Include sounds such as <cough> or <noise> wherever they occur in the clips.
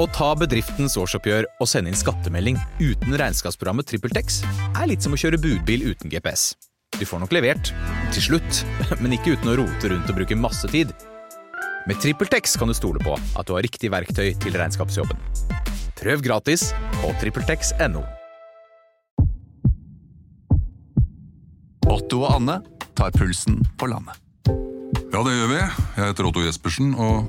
Å ta bedriftens årsoppgjør og sende inn skattemelding uten regnskapsprogrammet TrippelTex er litt som å kjøre budbil uten GPS. Du får nok levert, til slutt, <laughs> men ikke uten å rote rundt og bruke masse tid. Med TrippelTex kan du stole på at du har riktig verktøy til regnskapsjobben. Prøv gratis på TrippelTex.no. Otto og Anne tar pulsen på landet. Ja, det gjør vi. Jeg heter Otto Jespersen, og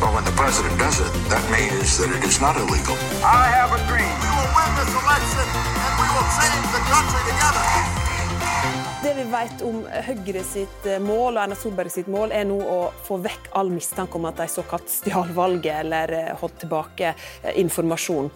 But when the president does it, that means that it is not illegal. I have a dream. We will win this election and we will change the country together. Det vi vet om Høyre sitt eh, mål og Erna Solberg sitt mål, er nå å få vekk all mistanke om at de såkalt stjal valget eller eh, holdt tilbake eh, informasjon.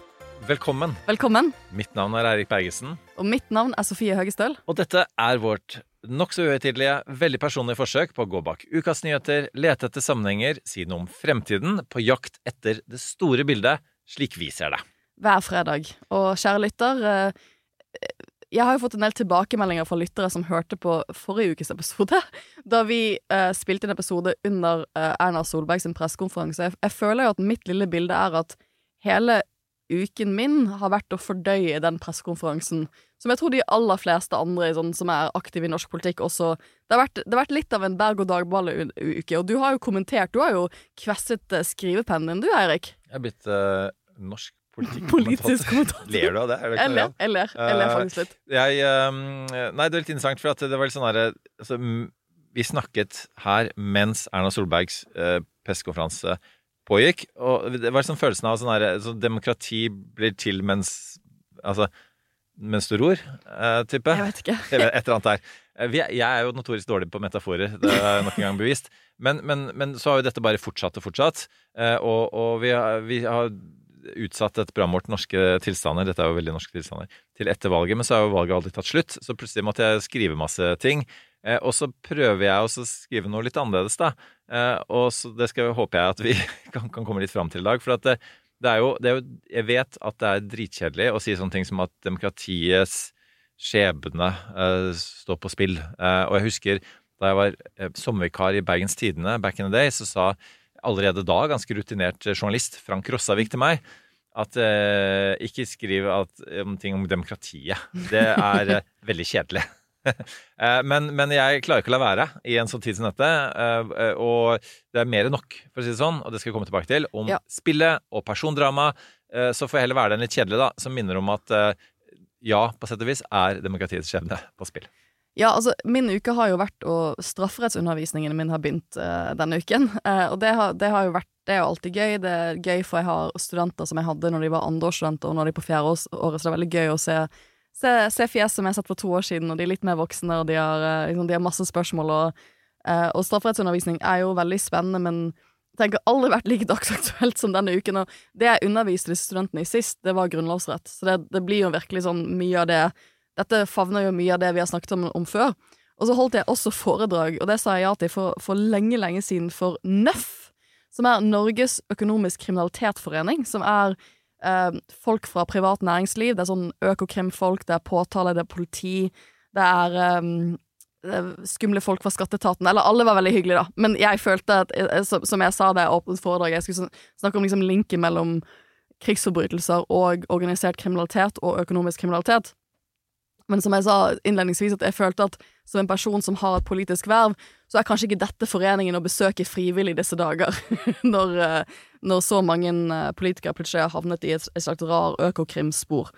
Velkommen. Velkommen. Mitt navn er Eirik Bergesen. Og mitt navn er Sofie Høgestøl. Og dette er vårt nokså uhøytidelige, veldig personlige forsøk på å gå bak ukas nyheter, lete etter sammenhenger, si noe om fremtiden, på jakt etter det store bildet, slik vi ser det. Hver fredag. Og kjære lytter, eh, jeg har jo fått en del tilbakemeldinger fra lyttere som hørte på forrige ukes episode, <laughs> da vi eh, spilte en episode under eh, Erna Solberg sin pressekonferanse. Jeg, føler jo at mitt lille bilde er at hele uken min har vært å fordøye den pressekonferansen, som jeg tror de aller fleste andre sånn, som er aktive i norsk politikk også Det har vært, det har vært litt av en berg-og-dag-ball-uke. og du har jo kommentert, du har jo kvesset eh, skrivepennen din, du Eirik. Jeg er blitt uh, norsk Politisk kommentator. Ler du av det? Det Jeg ler, jeg ler, jeg ler faktisk litt. Eh, Jeg, eh, nei, det er litt interessant, for at det var litt sånn herre altså, Vi snakket her mens Erna Solbergs uh, pressekonferanse pågikk, og det var sånn følelsen av sånn at så Demokrati blir til mens Altså mens du ror, eh, type. Jeg vet ikke. <laughs> Et eller annet der. Eh, jeg er jo notorisk dårlig på metaforer, det er nok en gang bevist. Men, men, men så har jo dette bare fortsatt og fortsatt, eh, og, og vi, har, vi har utsatt et program vårt norske tilstander, dette er jo veldig norske tilstander, til etter valget, men så har jo valget aldri tatt slutt, så plutselig måtte jeg skrive masse ting. Og så prøver jeg også å skrive noe litt annerledes, da. Eh, og så det skal, håper jeg at vi <laughs> kan, kan komme litt fram til i dag. For det, det, er jo, det er jo Jeg vet at det er dritkjedelig å si sånne ting som at demokratiets skjebne eh, står på spill. Eh, og jeg husker da jeg var sommervikar i Bergens Tidende back in the day, så sa allerede da ganske rutinert journalist Frank Rossavik til meg at eh, ikke skriv om ting om demokratiet. Det er veldig kjedelig. Eh, men, men jeg klarer ikke å la være i en sånn tid som dette. eh, eh, Og det er mer enn nok, for å si det sånn, og det skal vi komme tilbake til, om Ja. spillet og persondrama. Så får jeg heller være den litt kjedelige, da, som minner om at ja, på sett og vis er demokratiets skjebne på spill. Ja, altså, min uke har jo vært Og strafferettsundervisningen min har begynt uh, denne uken. Uh, og det har, det har jo vært Det er jo alltid gøy. Det er gøy, for jeg har studenter som jeg hadde når de var andreårsstudenter, og når de er på fjerdeåret, så det er veldig gøy å se, se, se fjes som jeg sett for to år siden, og de er litt mer voksne, og de har, eh, liksom, de har masse spørsmål, og, eh, og strafferettsundervisning er jo veldig spennende, men jeg tenker aldri vært like dagsaktuelt som denne uken. Og det jeg underviste disse studentene i sist, det var grunnlovsrett. Så det, det blir jo virkelig sånn mye av det Dette favner jo mye av det vi har snakket om, om før. Og så holdt jeg også foredrag, og det sa jeg ja til for, for lenge, lenge siden, for NØF, som er Norges økonomisk kriminalitetsforening, som er eh, folk fra privat næringsliv. Det er sånn økokrimfolk, det er påtale, det er politi, det er eh, er skumle folk fra skatteetaten. Eller alle var veldig hyggelige, da. Men jeg følte at, eh, som som jeg sa da jeg åpnet foredraget, jeg skulle snakke om liksom linken mellom krigsforbrytelser og organisert kriminalitet og økonomisk kriminalitet. Men som jeg sa innledningsvis, at jeg følte at som en person som har et politisk verv, så er kanskje ikke dette foreningen å besøke frivillig disse dager, <laughs> når, eh, når så mange eh, politikere plutselig har havnet i et, et slags rar økokrimspor.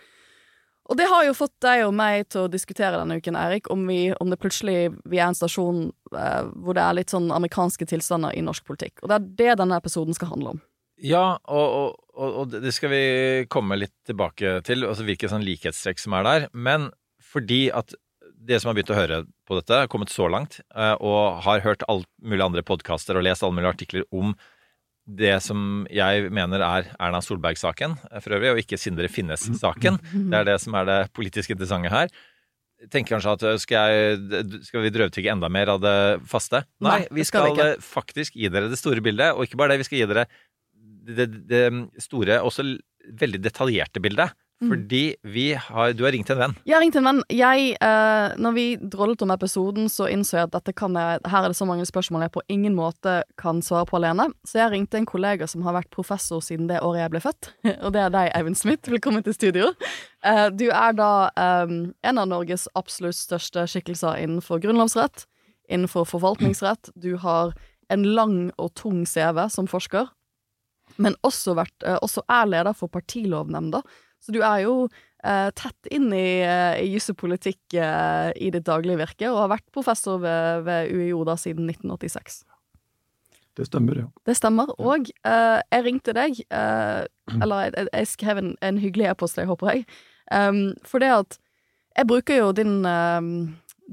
Og det har jo fått deg og meg til å diskutere denne uken, Eirik, om, vi, om det plutselig vi er en stasjon eh, hvor det er litt sånn amerikanske tilstander i norsk politikk. Og det er det denne episoden skal handle om. Ja, og, og, og det skal vi komme litt tilbake til, altså hvilke sånn likhetstrekk som er der. Men fordi at dere som har begynt å høre på dette, har kommet så langt, eh, og har hørt alt mulig andre podkaster og lest alle mulige artikler om det som jeg mener er Erna Solberg-saken eh, for øvrig, og ikke Sindre Finnes-saken. <laughs> Det er det som er det politisk interessante her. tenker kanskje at øh, skal, jeg, skal vi drøvtygge enda mer av det faste? Nei, Nei, vi skal skal, vi faktisk gi dere det store bildet. Og ikke bare det, vi skal gi dere det, det, det store, også veldig detaljerte bildet. Mm. Fordi vi har Du har ringt en venn. Jeg har ringt en venn. Jeg, eh, når vi drollet om episoden, så innså jeg at dette kan jeg, her er det så mange spørsmål jeg på ingen måte kan svare på alene. Så jeg ringte en kollega som har vært professor siden det året jeg ble født. <laughs> Og det er deg, Eivind Smith. Velkommen til studio. Eh, du er da eh, en av Norges absolutt største skikkelser innenfor grunnlovsrett, innenfor forvaltningsrett. Du har en lang og tung CV som forsker, men også, vært, eh, også er leder for Partilovnemnda. Så du er jo eh, tett inn i, eh, i juss og politikk eh, i ditt daglige virke, og har vært professor ved, ved UiO da siden 1986. Det stemmer, ja. Det stemmer. Og eh, jeg ringte deg, eh, eller jeg, jeg skrev en, en hyggelig e-post til deg, håper jeg, um, for det at jeg bruker jo din,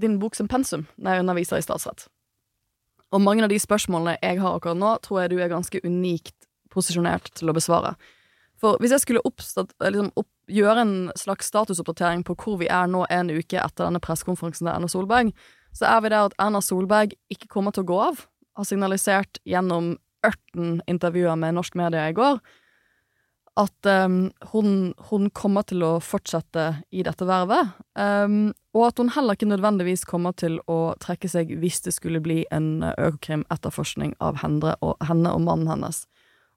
din bok som pensum når jeg underviser i statsrett. Og mange av de spørsmålene jeg har akkurat nå, tror jeg du er ganske unikt posisjonert til å besvare. For hvis jeg skulle oppstått, liksom opp, gjøre en slags statusoppdatering på hvor vi er nå en uke etter denne pressekonferansen til Erna Solberg, så er vi der at Erna Solberg ikke kommer til å gå av. Har signalisert gjennom ørten intervjuer med norsk media i går at um, hun, hun kommer til å fortsette i dette vervet, um, og at hun heller ikke nødvendigvis kommer til å trekke seg hvis det skulle bli en Økokrim-etterforskning av henne og, henne og mannen hennes.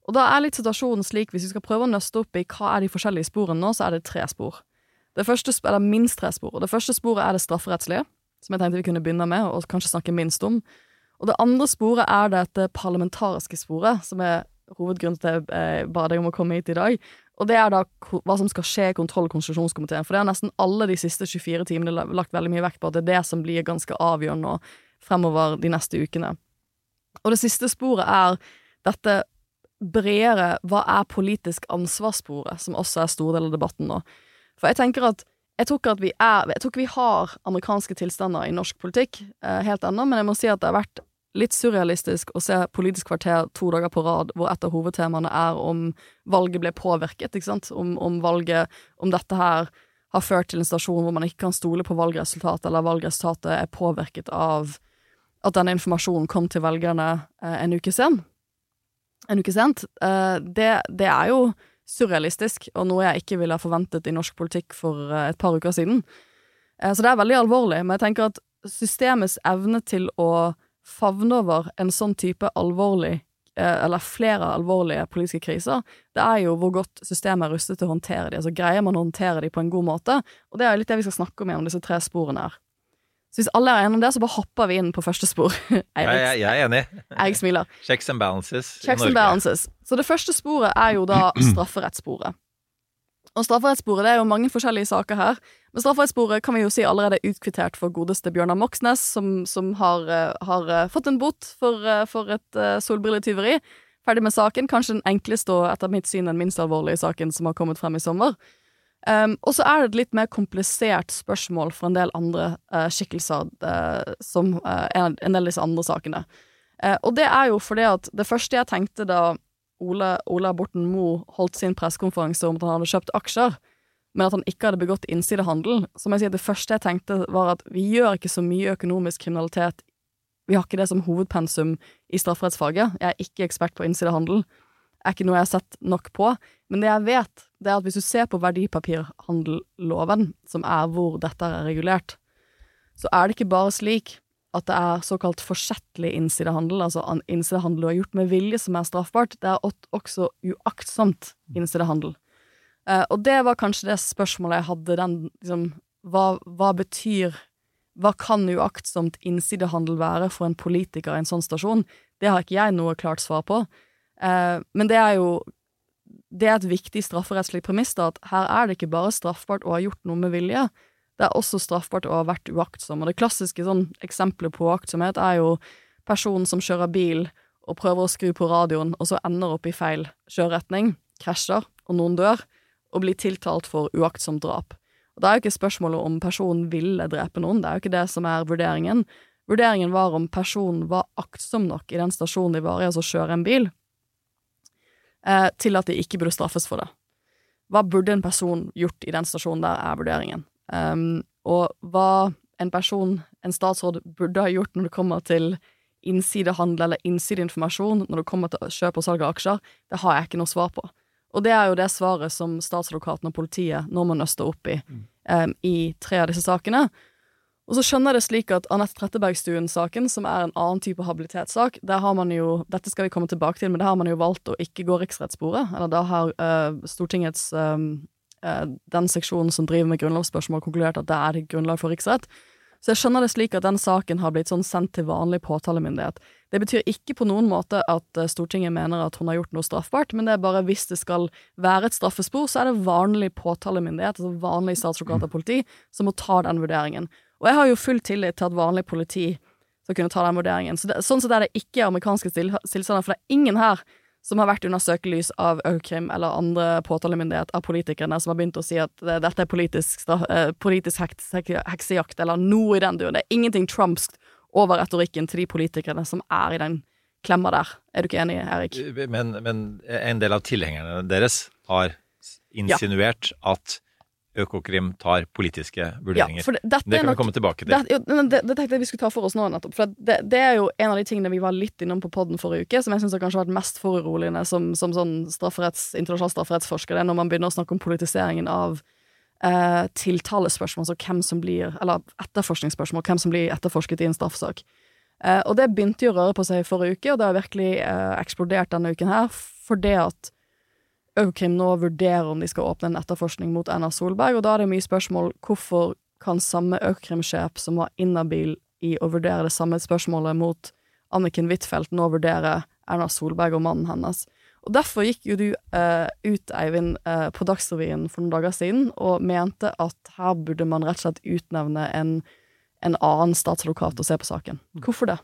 Og da er litt situasjonen slik, hvis vi skal prøve å nøste opp i hva er de forskjellige sporene nå, så er det tre spor. Det første, eller minst tre spor. Det første sporet er det strafferettslige, som jeg tenkte vi kunne begynne med, og kanskje snakke minst om. Og det andre sporet er dette parlamentariske sporet, som er hovedgrunnen til at jeg eh, ba deg om å komme hit i dag. Og det er da hva som skal skje i kontroll- og konstitusjonskomiteen. For det har nesten alle de siste 24 timene lagt veldig mye vekt på at det er det som blir ganske avgjørende nå fremover de neste ukene. Og det siste sporet er dette bredere hva er politisk ansvarssporet, som også er stor del av debatten nå. For jeg tenker at jeg tror ikke vi vi har amerikanske tilstander i norsk politikk eh, helt ennå, men jeg må si at det har vært litt surrealistisk å se Politisk kvarter to dager på rad hvor et av hovedtemaene er om valget ble påvirket, ikke sant? Om, om valget Om dette her har ført til en stasjon hvor man ikke kan stole på valgresultatet, eller valgresultatet er påvirket av at denne informasjonen kom til velgerne eh, en uke sen. En uke sent. Eh, det, det er jo surrealistisk, og noe jeg ikke ville ha forventet i norsk politikk for eh, et par uker siden. Eh, så det er veldig alvorlig, men jeg tenker at systemets evne til å favne over en sånn type alvorlig, eller flere alvorlige politiske kriser, det er jo hvor godt systemet er rustet til å håndtere de. Altså greier man å håndtere de på en god måte? Og det er litt det vi skal snakke om gjennom disse tre sporene her. Så hvis alle er enige om det, så bare hopper vi inn på første spor. <laughs> Jeg, jeg, jeg er enig. jeg smiler. Checks and balances Checks and balances. Så det første sporet er jo da <clears throat> strafferettssporet. Og strafferettssporet det er jo mange forskjellige saker her. Men strafferettssporet kan vi jo si allerede er utkvittert for godeste Bjørnar Moxnes, som, som har, eh, har eh, fått en bot for, eh, for et solbrilletyveri. Ferdig med saken. Kanskje den enkleste og etter mitt syn den minst alvorlige saken som har kommet frem i sommer. Um, og så er det et litt mer komplisert spørsmål for en del andre uh, skikkelser, uh, som uh, en, del av disse andre sakene. Og det er jo fordi at det første jeg tenkte da Ole, Ola Borten Moe holdt sin pressekonferanse om at han hadde kjøpt aksjer, men at han ikke hadde begått innsidehandel, så må jeg si at det første jeg tenkte var at vi gjør ikke så mye økonomisk kriminalitet Vi har ikke det som hovedpensum i strafferettsfaget. Jeg er ikke ekspert på innsidehandel. Er ikke noe jeg har sett nok på. Men det jeg vet, det er at hvis du ser på verdipapirhandelloven, som er hvor dette er regulert, så er det ikke bare slik at det er såkalt forsettlig innsidehandel, altså innsidehandel du har gjort med vilje som er straffbart, det er også uaktsomt innsidehandel. Eh, og det var kanskje det spørsmålet jeg hadde, den liksom hva, hva betyr Hva kan uaktsomt innsidehandel være for en politiker i en sånn stasjon? Det har ikke jeg noe klart svar på. Eh, men det er jo det er et viktig strafferettslig premiss, da, at her er det ikke bare straffbart å ha gjort noe med vilje, det er også straffbart å ha vært uaktsom. Og det klassiske sånn, eksempelet på uaktsomhet er jo personen som kjører bil og prøver å skru på radioen, og så ender opp i feil kjøreretning, krasjer, og noen dør, og blir tiltalt for uaktsomt drap. Og Da er jo ikke spørsmålet om personen ville drepe noen, det er jo ikke det som er vurderingen. Vurderingen var om personen var aktsom nok i den stasjonen de var i, altså kjøre en bil, eh, til at de ikke burde straffes for det. Hva burde en person gjort i den stasjonen der, er vurderingen. Um, Og hva en person, en statsråd, burde ha gjort når det kommer til innsidehandel eller innsideinformasjon når det kommer til kjøp og salg av aksjer, det har jeg ikke noe svar på. Og det er jo det svaret som statsadvokaten og politiet nå må nøste opp i um, i tre av disse sakene. Og så skjønner jeg det slik at Anette Trettebergstuen-saken, som er en annen type habilitetssak, der har man jo Dette skal vi komme tilbake til, men der har man jo valgt å ikke gå riksrettssporet. Eller da har uh, Stortingets eh, uh, Den seksjonen som driver med grunnlovsspørsmål, konkludert at det er det grunnlag for riksrett. Så jeg skjønner det slik at den saken har blitt sånn sendt til vanlig påtalemyndighet. Det betyr ikke på noen måte at Stortinget mener at hun har gjort noe straffbart, men det er bare hvis det skal være et straffespor, så er det vanlig påtalemyndighet, altså vanlig statsadvokat og politi, som må ta den vurderingen. Og jeg har jo full tillit til at vanlig politi skal kunne ta den vurderingen. Så det, sånn sett er det ikke amerikanske tilstander, for det er ingen her som har vært under søkelys av Økrim eller andre påtalemyndighet av politikerne som har begynt å si at dette er politisk, uh, politisk heks, heksejakt, eller noe i den duren. Det er ingenting trumpsk over retorikken til de politikerne som er i den klemma der. Er du ikke enig, Erik? Men, men en del av tilhengerne deres har insinuert ja. at Økokrim tar politiske vurderinger. Ja, det, det, kan vi komme tilbake til. Det, det, det, tenkte jeg vi skulle ta for oss nå, nettopp. For det, er jo en av de tingene vi var litt innom på poden forrige uke, som jeg syns kanskje vært mest foruroligende som, som sånn strafferetts, internasjonal strafferettsforsker. Det er når man begynner å snakke om politiseringen av eh, tiltalespørsmål, altså hvem som blir Eller etterforskningsspørsmål, hvem som blir etterforsket i en straffesak. Eh, og det begynte jo å røre på seg i forrige uke, og det har virkelig eh, eksplodert denne uken her, for det at Økokrim nå vurderer om de skal åpne en etterforskning mot Erna Solberg, og da er det mye spørsmål hvorfor kan samme Økokrim-sjef som var inhabil i å vurdere det samme spørsmålet mot Anniken Huitfeldt, nå vurdere Erna Solberg og mannen hennes. Og Derfor gikk jo du eh, ut, Eivind, eh, på Dagsrevyen for noen dager siden og mente at her burde man rett og slett utnevne en, en annen statsadvokat og se på saken. Hvorfor det?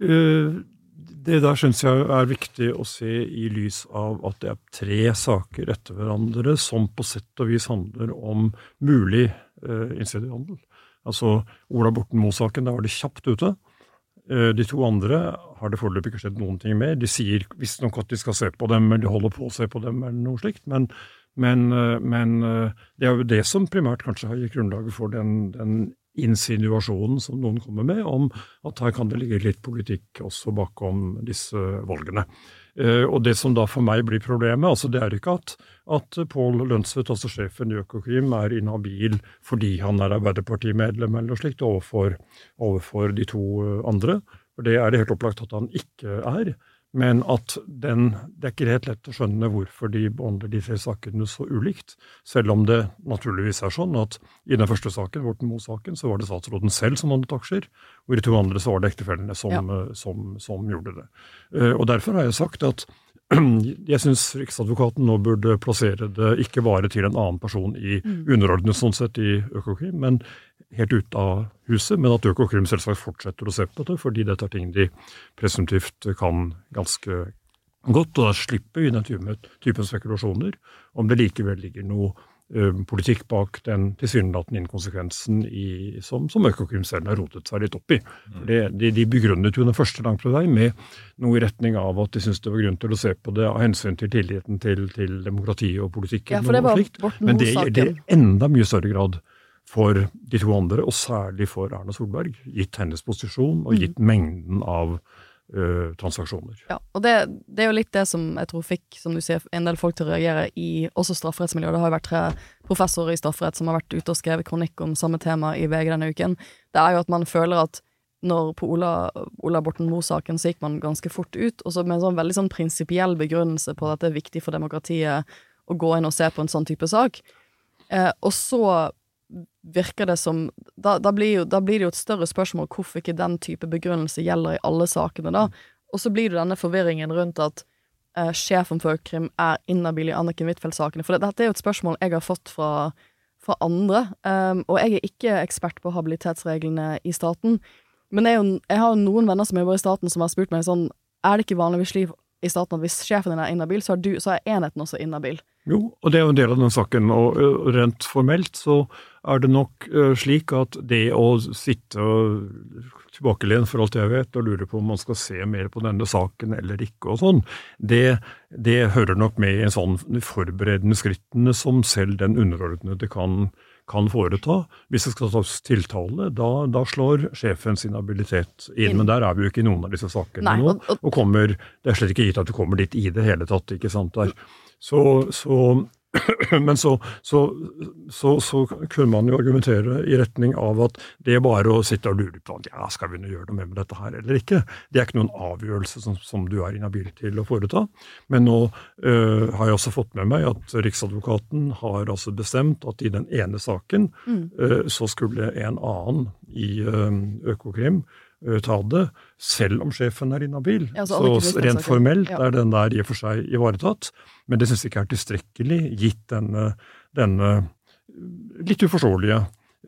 Uh, det der syns jeg er viktig å se i lys av at det er tre saker etter hverandre som på sett og vis handler om mulig eh, innsidehandel. Altså Ola Borten Moe-saken, der var det kjapt ute. Eh, de to andre har det foreløpig ikke skjedd noen ting med. De sier visstnok at de skal se på dem, eller de holder på å se på dem, eller noe slikt. Men, men, eh, men eh, det er jo det som primært kanskje har gitt grunnlaget for den, den insinuasjonen som noen kommer med, om at her kan det ligge litt politikk også bakom disse valgene. Eh, og Det som da for meg blir problemet, altså det er ikke at, at Pål Lønsvedt, altså sjefen i Økokrim, er inhabil fordi han er Arbeiderpartimedlem eller noe slikt overfor, overfor de to andre. For Det er det helt opplagt at han ikke er. Men at den, det er ikke helt lett å skjønne hvorfor de behandler tre sakene så ulikt. Selv om det naturligvis er sånn at i den første saken, Borten Moe-saken, så var det statsråden selv som handlet aksjer, og i de to andre så var det ektefellene som, ja. Som, som, gjorde det. Eh, og Derfor har jeg sagt at <clears throat> jeg syns Riksadvokaten nå burde plassere det ikke bare til en annen person i mm. underordnet sånn sett i Økokrim, men helt ut av huset, men at Økokrim selvsagt fortsetter å se på dette, fordi dette er ting de presumptivt kan ganske godt. Og da slipper vi den typen spekulasjoner om det likevel ligger noe uh, politikk bak den tilsynelatende inkonsekvensen i, som, som Økokrim selv har rotet seg litt opp i. Mm. Det, de, de, begrunnet jo den første langt på vei med noe i retning av at de syntes det var grunn til å se på det av hensyn til tilliten til, til demokratiet og politikken. Ja, for det var. Men det gjelder enda mye større grad for de to andre, og særlig for Erna Solberg, gitt hennes posisjon og gitt mm. mengden av uh, transaksjoner. Ja, og det, det, er jo litt det som jeg tror fikk som du sier, en del folk til å reagere i også strafferettsmiljøet. Det har jo vært tre professorer i strafferett som har vært ute og skrevet kronikk om samme tema i VG denne uken. Det er jo at man føler at når på Ola, Ola Borten Moe-saken så gikk man ganske fort ut, og så med en sånn veldig sånn prinsipiell begrunnelse på at det er viktig for demokratiet å gå inn og se på en sånn type sak. Eh, og så virker det som da, da, blir jo, da, blir det jo et større spørsmål hvorfor ikke den type begrunnelse gjelder i alle sakene, da. Og så blir det denne forvirringen rundt at eh, sjefen for Økrim er inhabil i Anniken Huitfeldt-sakene. For det, dette er jo et spørsmål jeg har fått fra, fra andre, um, og jeg er ikke ekspert på habilitetsreglene i staten. Men jeg, jeg har jo noen venner som jobber i staten, som har spurt meg sånn Er det ikke vanligvis slik i staten at hvis sjefen din er inhabil, så, så er enheten også inhabil? Jo, og det er jo en del av den saken. Og rent formelt så er det nok slik at det å sitte tilbakelent for alt jeg vet, og lure på om man skal se mer på denne saken eller ikke og sånn, det, det hører nok med i en sånn forberedende skrittene som selv den underordnede kan, kan foreta. Hvis det skal tas tiltale, da, da slår sjefen sin habilitet Inn. Men der er vi jo ikke i noen av disse sakene Nei, nå. og- og- kommer, det er slett ikke gitt at du kommer dit i det hele tatt. ikke sant der. Så, så <clears throat> men så, så, så, så kunne man jo argumentere i retning av at det er bare å sitte og lure på ja, skal vi nå gjøre noe med dette her eller ikke, det er ikke noen avgjørelse som, som du er inhabil til å foreta. Men nå øh, har jeg også fått med meg at Riksadvokaten har altså bestemt at i den ene saken Mm. øh, så skulle en annen i øh, Økokrim øh, ta det, selv om sjefen er inhabil. Ja, så så rent formelt Ja. er den der i og for seg ivaretatt, men det syns jeg ikke er tilstrekkelig gitt denne, denne litt uforståelige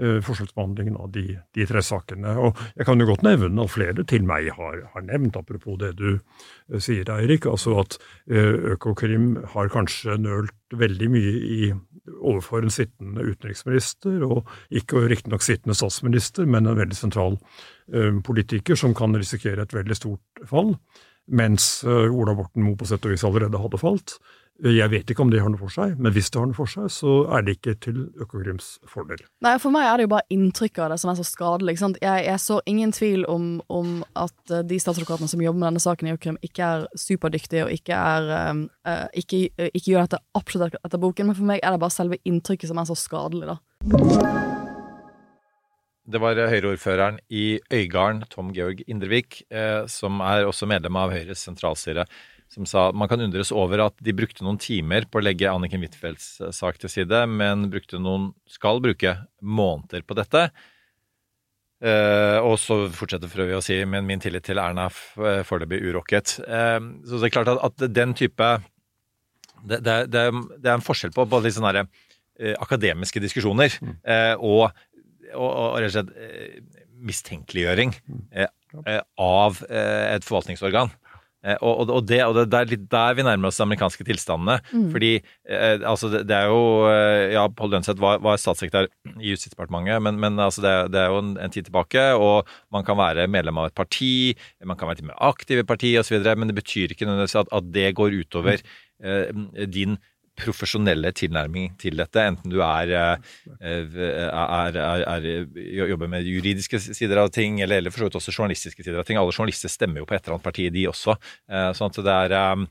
eh, forskjellsbehandlingen av de, de tre sakene. Og jeg kan jo godt nevne at flere til meg har, har nevnt, apropos det du eh, sier, Eirik, altså at eh, Økokrim har kanskje nølt veldig mye i overfor en sittende utenriksminister, og ikke riktignok sittende statsminister, men en veldig sentral eh, politiker som kan risikere et veldig stort fall, mens eh, Ola Borten Moe på sett og vis allerede hadde falt. Jeg vet ikke om det har noe for seg, men hvis det har noe for seg, så er det ikke til Økokrims fordel. Nei, For meg er det jo bare inntrykket av det som er så skadelig. ikke sant? Jeg, jeg så ingen tvil om, om at eh, de statsadvokatene som jobber med denne saken i Økokrim, ikke er superdyktige og ikke, er, eh, ikke, ikke gjør dette absolutt etter boken, men for meg er det bare selve inntrykket som er så skadelig. da. Det var Høyre-ordføreren i Øygarden, Tom Georg Indrevik, eh, som er også medlem av Høyres sentralstyre, som sa man kan undres over at de brukte noen timer på å legge Anniken Huitfeldts eh, sak til side, men brukte noen, skal bruke måneder på dette. Eh, og så fortsetter for øvrig å si men min tillit til Erna er eh, foreløpig urokket. Eh, så det er klart at, at den type det, det, det, er- en forskjell på, både litt sånne her, eh, akademiske diskusjoner eh, og, rett og slett mistenkeliggjøring eh, av et forvaltningsorgan. Eh, og, og, det, og det er litt der vi nærmer oss de amerikanske tilstandene. Mm. Fordi eh, altså det, det er jo eh, Ja, Pål Lønseth var, var statssekretær i Justisdepartementet, men, men altså det, det er jo en, en tid tilbake, og man kan være medlem av et parti, man kan være til og med aktiv i partiet osv., men det betyr ikke nødvendigvis at, at det går utover eh, din profesjonelle tilnærming til dette, enten du er, eh, er, er, er, jobber med juridiske sider av ting, eller, eller for så vidt også journalistiske sider av ting. Alle journalister stemmer jo på et eller annet parti, de også. Eh, sånn at det er eh,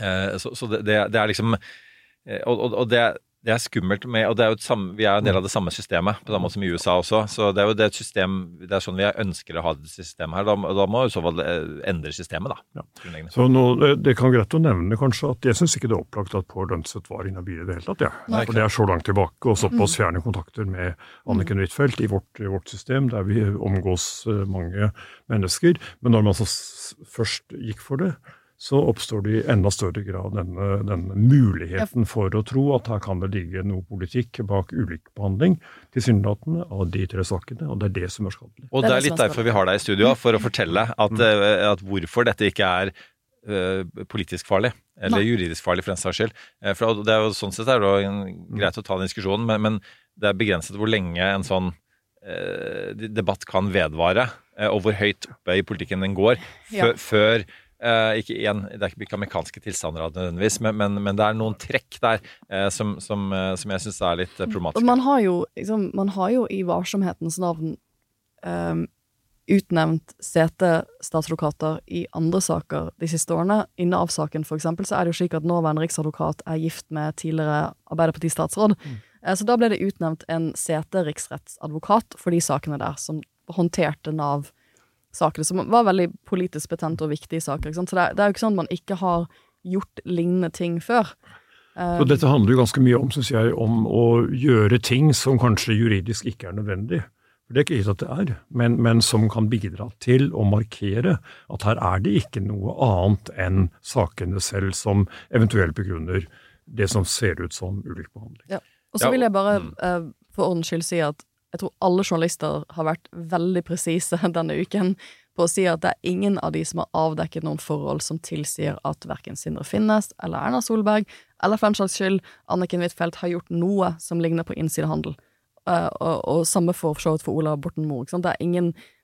eh, Så, så det, det, er liksom eh, Og, og, og det, det er skummelt med Og det er jo et samme, vi er en del av det samme systemet, på samme måte som i USA også. Så det er jo det et system Det er sånn vi ønsker å ha det systemet her. Da, da må i så fall eh, endre systemet, da. Ja. Så nå, det, det kan greit å nevne kanskje at jeg syns ikke det er opplagt at Pål Lønseth var inhabil i det hele tatt. Ja. Nei, For det er så langt tilbake, og såpass fjerne kontakter med Anniken Huitfeldt i, vårt- i vårt system, der vi omgås eh, mange mennesker. Men når man altså først gikk for det, så oppstår det i enda større grad denne, denne muligheten for å tro at her kan det ligge noe politikk bak ulik behandling, tilsynelatende, av de tre sakene. Og det er det som er skadelig. Og det er litt derfor vi har deg i studio, for å fortelle at, eh, at hvorfor dette ikke er eh, politisk farlig, eller Nei. juridisk farlig for den saks skyld. Eh, for det er jo sånn sett er det jo greit å ta den diskusjonen, men, men det er begrenset hvor lenge en sånn eh, debatt kan vedvare, og hvor høyt oppe i politikken den går, før, Ja. før ikke igjen, Det er ikke amerikanske tilstander nødvendigvis, men, men, men det er noen trekk der eh, som, som, eh, som jeg syns er litt eh, problematiske. man har jo, liksom, man har jo i varsomhetens navn ehm, utnevnt setestatsadvokater i andre saker de siste årene. I Nav-saken for eksempel, så er det jo slik at nåværende riksadvokat er gift med tidligere Arbeiderpartistatsråd. Eh, Så da ble det utnevnt en seteriksrettsadvokat for de sakene der, som håndterte Nav-sakene, som var veldig politisk betente og viktige saker. Ikke sant? Så det det er jo ikke sånn at man ikke har gjort lignende ting før. Så dette handler jo ganske mye om, synes jeg, om å gjøre ting som kanskje juridisk ikke er nødvendig. For Det er ikke gitt at det er, men, men som kan bidra til å markere at her er det ikke noe annet enn sakene selv som eventuelt begrunner det som ser ut som ulik behandling. Ja. Og så vil jeg bare mm. eh, for ordens skyld si at jeg tror alle journalister har vært veldig presise <laughs> denne uken på å si at det er ingen av de som har avdekket noen forhold som tilsier at verken Sindre Finnes eller Erna Solberg, eller for den saks skyld Anniken Huitfeldt, har gjort noe som ligner på innsidehandel. Uh, og, og samme for så for Ola Borten Moe. Det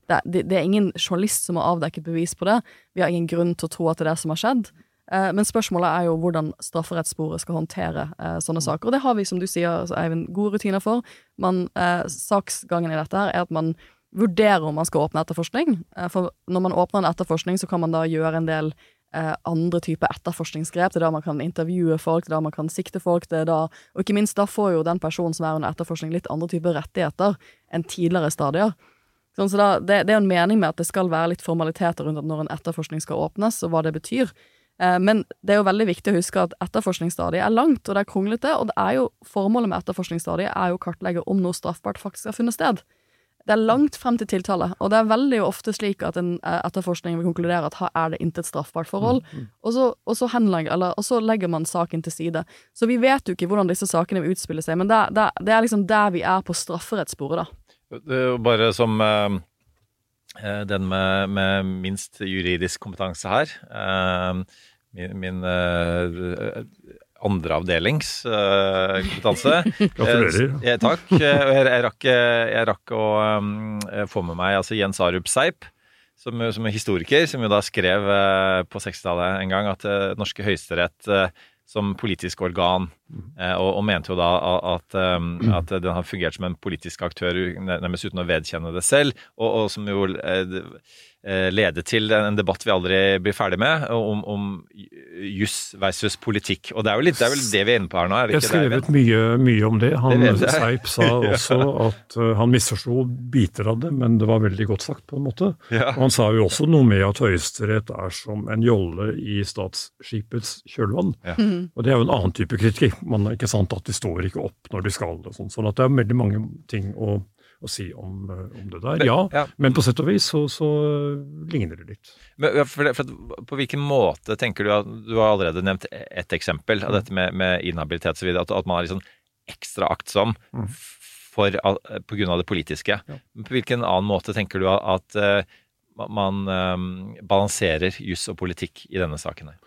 det det er ingen journalist som har avdekket bevis på det. Vi har ingen grunn til å tro at det er det som har skjedd. Eh, Men spørsmålet er jo hvordan strafferettssporet skal håndtere eh, sånne saker. Og det har vi, som du sier, altså, Eivind, gode rutiner for. Men eh, saksgangen i dette er at man vurderer om man skal åpne etterforskning. For når man åpner en etterforskning, så kan man da gjøre en del eh, andre typer etterforskningsgrep. Det er da man kan intervjue folk, det er da man kan sikte folk, det er da Og ikke minst, da får jo den personen som er under etterforskning, litt andre typer rettigheter enn tidligere stadier. Sånn, så da, det, det er jo en mening med at det skal være litt formaliteter rundt når en etterforskning skal åpnes, og hva det betyr. Eh, Men det er jo veldig viktig å huske at etterforskningsstadiet er langt, og det er kronglete, og det er jo formålet med etterforskningsstadiet er jo å kartlegge om noe straffbart faktisk har funnet sted. Det er langt frem til tiltale, og det er veldig ofte slik at en eh, etterforskning vil konkludere at her er det intet straffbart forhold, og, så, og, så henlegger, eller, og så legger man saken til side. Så vi vet jo ikke hvordan disse sakene vil utspille seg, men det, det, det er liksom der vi er på strafferettssporet, da. Det er jo bare som eh, den med, med minst juridisk kompetanse her. Eh, min min eh, andreavdelingskompetanse. <laughs> Gratulerer. Eh, eh, takk. Eh, Jeg, jeg, rakk, eh, jeg rakk å få med meg altså Jens Arup Seip. Som, som er historiker, som jo da skrev eh, på 60-tallet en gang at eh, norske høyesterett eh, som politisk organ, eh, og, og mente jo da at, um, at den har fungert som en politisk aktør nærmest uten å vedkjenne det selv, og, og som jo eh, eh, til en debatt vi aldri blir ferdig med, om, om juss versus politikk. Og det er, jo litt, det er vel det vi er inne på her nå? er det Jeg det, skrevet mye, mye om det. Han, Det. Seip sa <laughs> også at uh, han misforsto biter av det, men det var veldig godt sagt, på en måte. Ja. Og han sa jo også noe med at Høyesterett er som en jolle i statsskipets kjølvann. Ja. Og det er jo en annen type kritikk. Man, ikke sant, At de står ikke opp når de skal. og sånn, sånn at det er veldig mange ting å, å si om, uh, om det der. Ja, Ja. men på sett og vis så, så uh, ligner det litt. Men, for for på hvilken måte tenker du at Du har allerede nevnt ett eksempel av dette med, med inhabilitet osv. At, at man er liksom ekstra aktsom Mm. for, på grunn av det politiske. Men på hvilken annen måte tenker du at, at eh, man um, balanserer juss og politikk i denne saken? her?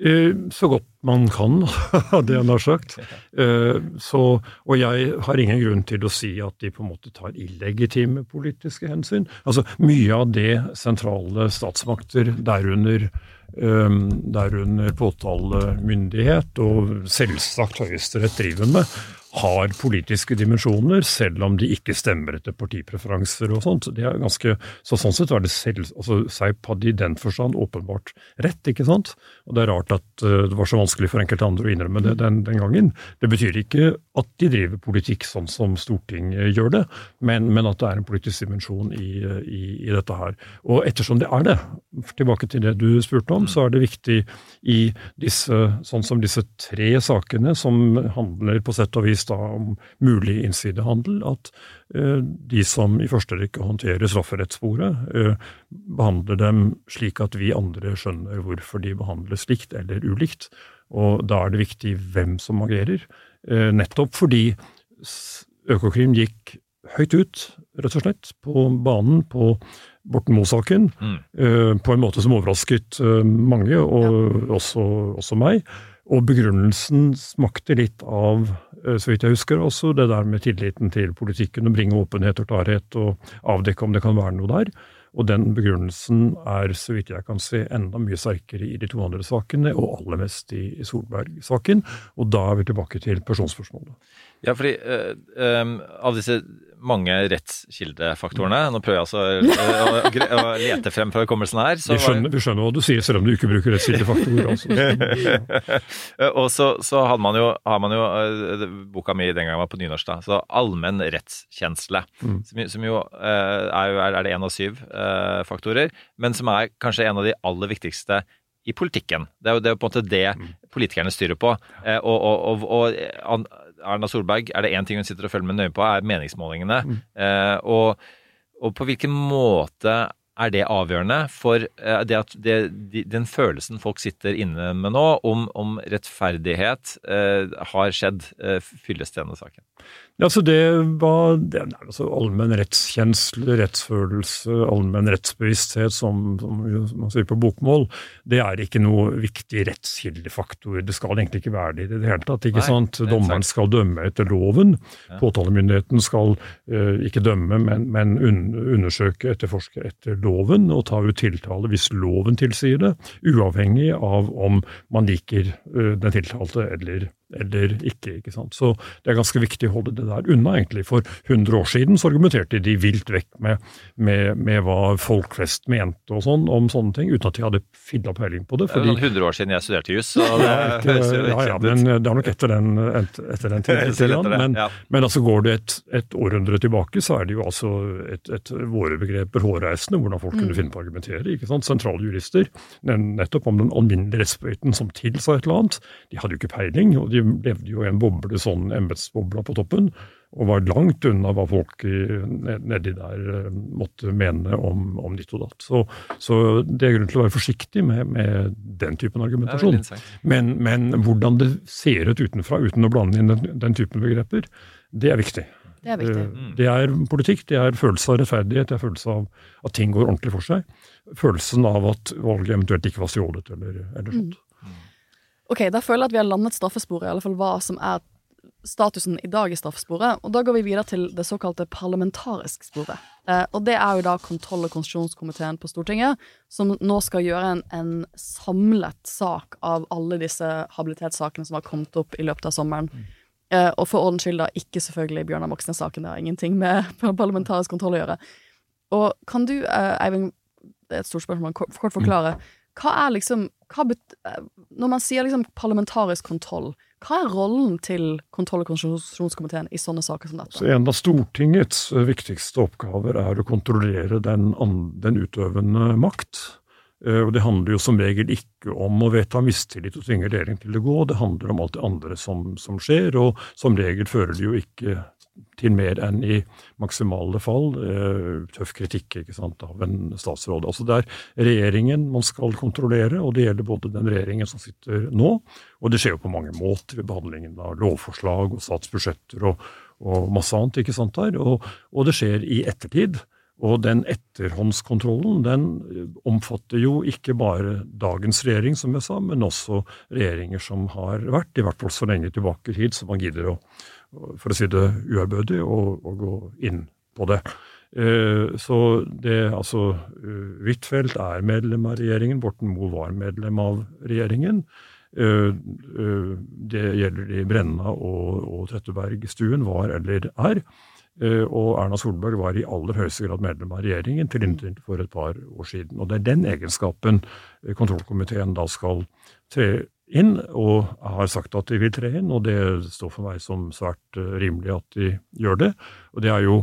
Eh, Så godt man kan, <laughs> hadde jeg nær sagt. Eh, Så, og jeg har ingen grunn til å si at de på en måte tar illegitime politiske hensyn. Altså, Mye av det sentrale statsmakter, derunder, eh, derunder påtalemyndighet og selvsagt Høyesterett driver med, har politiske dimensjoner, selv om de ikke stemmer etter partipreferanser og sånt. Det er ganske, så Sånn sett var det selv, altså Seip hadde i den forstand åpenbart rett, ikke sant? Og det er rart at eh, det var så vanskelig for enkelte andre å innrømme det den, den gangen. Det betyr ikke at de driver politikk sånn som Stortinget gjør det, men, men at det er en politisk dimensjon i, i, i dette her. Og ettersom det er det, tilbake til det du spurte om, så er det viktig i disse, sånn som disse tre sakene som handler på sett og vis da om mulig innsidehandel, at eh, de som i første rekke håndterer strafferettssporet, eh, behandler dem slik at vi andre skjønner hvorfor de behandles likt eller ulikt. Og da er det viktig hvem som agerer, eh, nettopp fordi Økokrim gikk høyt ut, rett og slett, på banen på Borten Moe-saken, Mm. eh, på en måte som overrasket mange, og også, også meg. Og begrunnelsen smakte litt av, så vidt jeg husker, også det der med tilliten til politikken, å bringe åpenhet og klarhet og avdekke om det kan være noe der. Og den begrunnelsen er, så vidt jeg kan se, enda mye sterkere i de to andre sakene, og aller mest i, i Solberg-saken. Og da er vi tilbake til personspørsmålet. Ja, fordi uh, um, av disse mange rettskildefaktorene Nå prøver jeg altså eh, å, å lete frem fra hukommelsen her. så Vi skjønner, vi skjønner hva du sier, selv om du ikke bruker rettskildefaktorer. Altså. <laughs> Og så, så hadde man jo, har man jo uh, Boka mi den gangen var på nynorsk, da. Så allmenn rettskjensle. Mm. Som, som jo uh, er, er det én av syv uh, faktorer, men som er kanskje en av de aller viktigste i politikken. Det er jo, det er jo på en måte det Mm. politikerne styrer på. Og, og, og, og An- Erna Solberg, er det én ting hun sitter og følger med nøye på, er meningsmålingene. Mm. Eh, og, og på hvilken måte er det avgjørende for eh, det at det, de, den følelsen folk sitter inne med nå, om, om rettferdighet eh, har skjedd, eh, fylles til denne saken? Ja, så det var det, altså allmenn rettskjensle, rettsfølelse, allmenn rettsbevissthet, som, som man sier på bokmål, det er ikke noe viktig rettskildefaktor. Det skal egentlig ikke være det i det hele tatt. ikke Nei, sant? er Dommeren sant. skal dømme etter loven. Ja. Påtalemyndigheten skal uh, ikke dømme, men, men un, undersøke, etterforske etter loven og ta ut tiltale hvis loven tilsier det, uavhengig av om man liker uh, den tiltalte eller, eller ikke. ikke sant? Så det er ganske viktig å holde det der unna, egentlig. For 100 år siden så argumenterte de vilt vekk med, med, med hva folk flest mente og sånn om sånne ting, uten at de hadde filla peiling på det. Det er fordi noen hundre år siden jeg studerte juss, så ja, ikke, ja, <laughs> ja, men det er nok etter den, etter den tiden. Etter det, men, men altså går det et, et århundre tilbake, så er det jo altså et, et våre begreper hårreisende, hvordan folk kunne finne på å argumentere. ikke sant? Sentrale jurister, nettopp om den alminnelige rettsbøyten som tilsa et eller annet. De hadde jo ikke peiling, og de levde jo i en boble, sånn embetsbobla på toppen, og var langt unna hva folk nedi der eh, måtte mene om, om ditt og datt. Så, så det er grunn til å være forsiktig med, med den typen argumentasjon. Men, men hvordan det ser ut utenfra, uten å blande inn den, den typen begreper, det er viktig. Det er viktig. Eh, Det er politikk, det er følelse av rettferdighet, det er følelse av at ting går ordentlig for seg. Følelsen av at valget eventuelt ikke var stjålet eller, eller sånt. Ok, Da føler jeg at vi har landet straffesporet, i alle fall hva som er statusen i dag i straffesporet. Og da går vi videre til det såkalte parlamentarisk sporet. Eh, og det er jo da kontroll- og konstitusjonskomiteen på Stortinget, som nå skal gjøre en, en samlet sak av alle disse habilitetssakene som har kommet opp i løpet av sommeren. Eh, og for ordens skyld da ikke selvfølgelig Bjørnar Moxnes-saken, det har ingenting med <laughs> parlamentarisk kontroll å gjøre. Og kan du, eh, Eivind, det er et stort spørsmål, kort, forklare, hva er liksom hva Når man sier liksom parlamentarisk kontroll, hva er rollen til kontroll- og konstitusjonskomiteen i sånne saker som dette? Så En av Stortingets eh, viktigste oppgaver er å kontrollere den, den utøvende makt. Eh, Og Det handler jo som regel ikke om å vedta mistillit og tvinge regjeringen til å gå, det handler om alt det andre som, som skjer, og som regel fører det jo ikke til mer enn i maksimale fall eh, tøff kritikk sant, av en statsråd. Altså Det er regjeringen man skal kontrollere, og det gjelder både den regjeringen som sitter nå, og det skjer jo på mange måter ved behandlingen av lovforslag og statsbudsjetter og, og masse annet. ikke sant der, og, og det skjer i ettertid. Og den etterhåndskontrollen den eh, omfatter jo ikke bare dagens regjering, som jeg sa, men også regjeringer som har vært, i hvert fall så lenge tilbake i tid som man gidder å, for å si det uærbødig, å, å gå inn på det. Eh, Så det, altså, eh, Huitfeldt er medlem av regjeringen, Borten Moe var medlem av regjeringen. Eh, Det gjelder de Brenna og, og Trettebergstuen var eller er. Og Erna Solberg var i aller høyeste grad medlem av regjeringen til inntil for et par år siden. Og det er den egenskapen kontrollkomiteen da skal tre inn, og har sagt at de vil tre inn, og det står for meg som svært eh, rimelig at de gjør det. Og det er jo